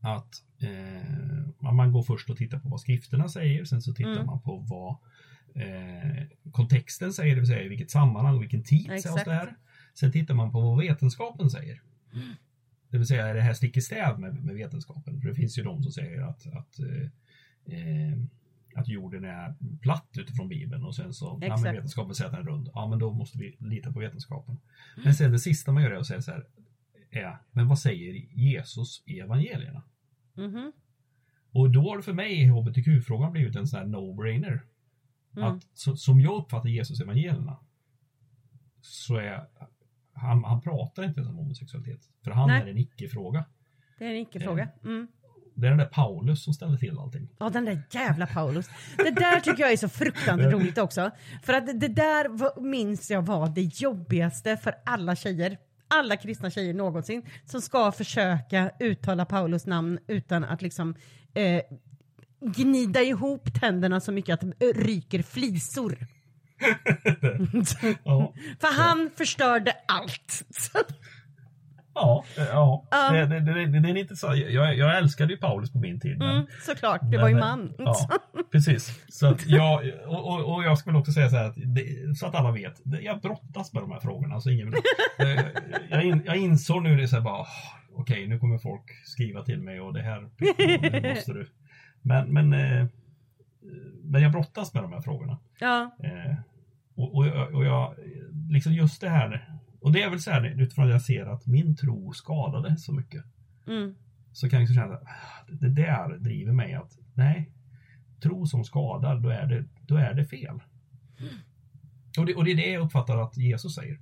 Att eh, man går först och tittar på vad skrifterna säger, sen så tittar Mm. man på vad eh, kontexten säger, det vill säga i vilket sammanhang och vilken tid Exakt. sades det här. Sen tittar man på vad vetenskapen säger. Det vill säga, är det här stick i stäv med, med vetenskapen? För det finns ju de som säger att, att, eh, eh, att jorden är platt utifrån Bibeln och sen så, ja men Exakt. vetenskapen säger att den är rund. Ja men då måste vi lita på vetenskapen. Men sen det sista man gör är att säga så här, är, men vad säger Jesus i evangelierna? Mhm. Och då har det för mig hbtq-frågan blivit en sån här no-brainer. Mm. Att så, som jag uppfattar Jesus evangelierna så är han, han pratar inte ens om homosexualitet. För han Nej. är en icke-fråga. Det är en icke-fråga. Mm. Det är den där Paulus som ställer till allting. Ja, den där jävla Paulus. Det där tycker jag är så fruktansvärt roligt också. För att det där minns jag var det jobbigaste för alla tjejer. Alla kristna tjejer någonsin som ska försöka uttala Paulus namn utan att liksom eh, gnida ihop tänderna så mycket att det ryker flisor. Ja, För han förstörde allt. Ja, eh, ja. Ja. Det, det, det, det, det är inte så. Jag, jag älskade ju Paulus på min tid. Men, Mm, såklart, det men- var ju man. Ja, precis. Så att jag, och, och, och jag skulle också säga så här att så att alla vet. Jag brottas med de här frågorna. Alltså ingen, jag, in, jag insåg nu det så här bara, "Åh, okej nu kommer folk skriva till mig och det här det måste du. Men, men, eh, men jag brottas med de här frågorna. Ja, Eh, och, och, och jag, liksom just det här, och det är väl så här utifrån att jag ser att min tro skadade så mycket. mm, Så kan jag liksom känna att ah, det där driver mig att nej, tro som skadar, då är det, då är det fel. Och det, och det är det jag uppfattar att Jesus säger.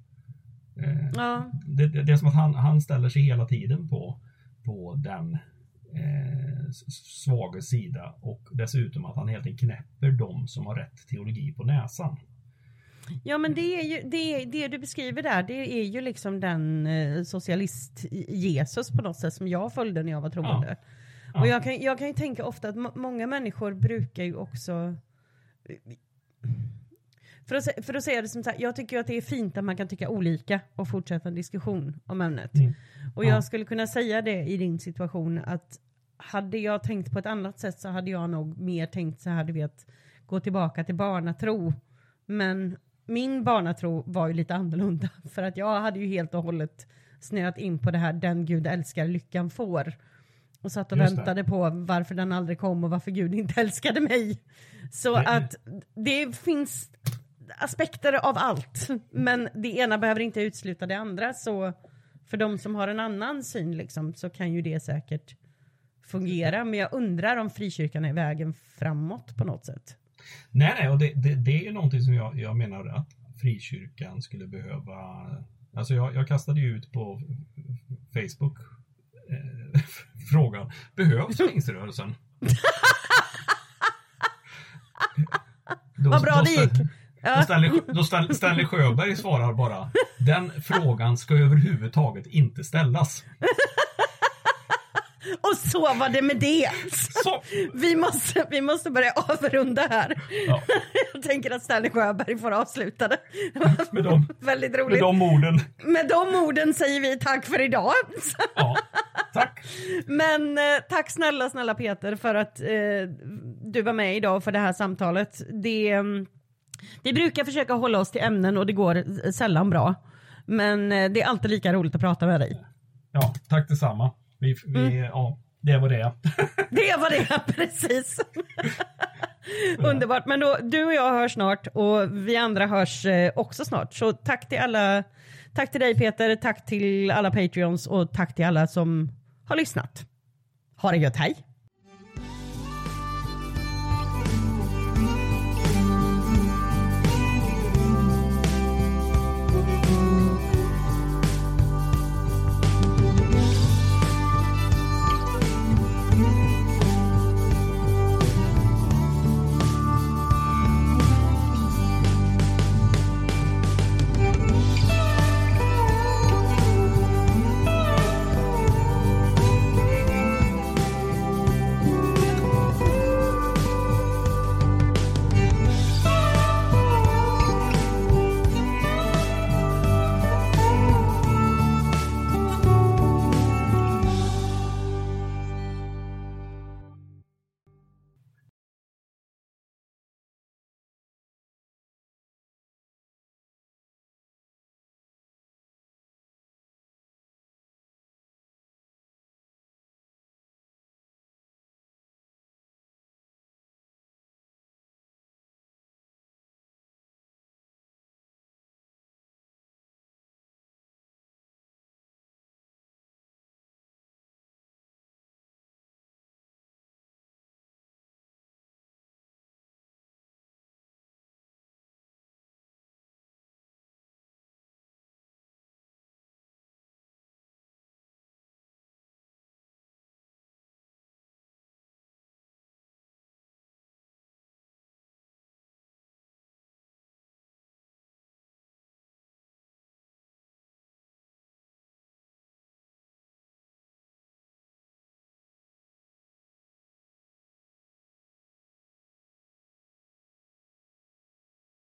Eh, ja, det, det, är som att han, han ställer sig hela tiden på, på den eh, svaga sida och dessutom att han helt enkelt knäpper de som har rätt teologi på näsan. Ja men det är ju det, det du beskriver där, det är ju liksom den eh, socialist Jesus på något sätt som jag följde när jag var troende. Ja. Och jag kan, jag kan ju tänka ofta att må- många människor brukar ju också för att, för att säga det som sagt, jag tycker ju att det är fint att man kan tycka olika och fortsätta en diskussion om ämnet. Mm. Och Ja. jag skulle kunna säga det i din situation att hade jag tänkt på ett annat sätt så hade jag nog mer tänkt så här, du vet, gå tillbaka till barnatro. Men min barnatro var ju lite annorlunda för att jag hade ju helt och hållet snöat in på det här den Gud älskar lyckan får. Och satt och Just det. väntade på varför den aldrig kom och varför Gud inte älskade mig. Så Det- att det finns aspekter av allt. Men det ena behöver inte utesluta det andra. Så för de som har en annan syn liksom, så kan ju det säkert fungera. Men jag undrar om frikyrkan är vägen framåt på något sätt. Nej, nej, och det, det, det är ju någonting som jag, jag menar att frikyrkan skulle behöva. Alltså jag, jag kastade ju ut på Facebook eh, frågan, behövs pingströrelsen? Då- Vad bra då det gick. Då. Stanley, då Stanley Sjöberg svarar bara, den frågan ska överhuvudtaget inte ställas. Och så var det med det. Så, Vi måste, vi måste börja avrunda här. ja, Jag tänker att Stanley Sjöberg får avsluta det. med, de, Väldigt med roligt. de orden. Med de orden säger vi tack för idag. Ja, tack. Men eh, tack snälla, snälla Peter för att eh, du var med idag för det här samtalet. Det, mm, vi brukar försöka hålla oss till ämnen och det går eh, sällan bra. Men eh, det är alltid lika roligt att prata med dig. Ja, tack detsamma. Vi, vi, Mm. ja, det var det. Det var det, precis. Underbart. Men då, du och jag hörs snart och vi andra hörs eh, också snart. Så tack till alla. Tack till dig Peter, tack till alla Patreons och tack till alla som har lyssnat. Ha det gött, hej!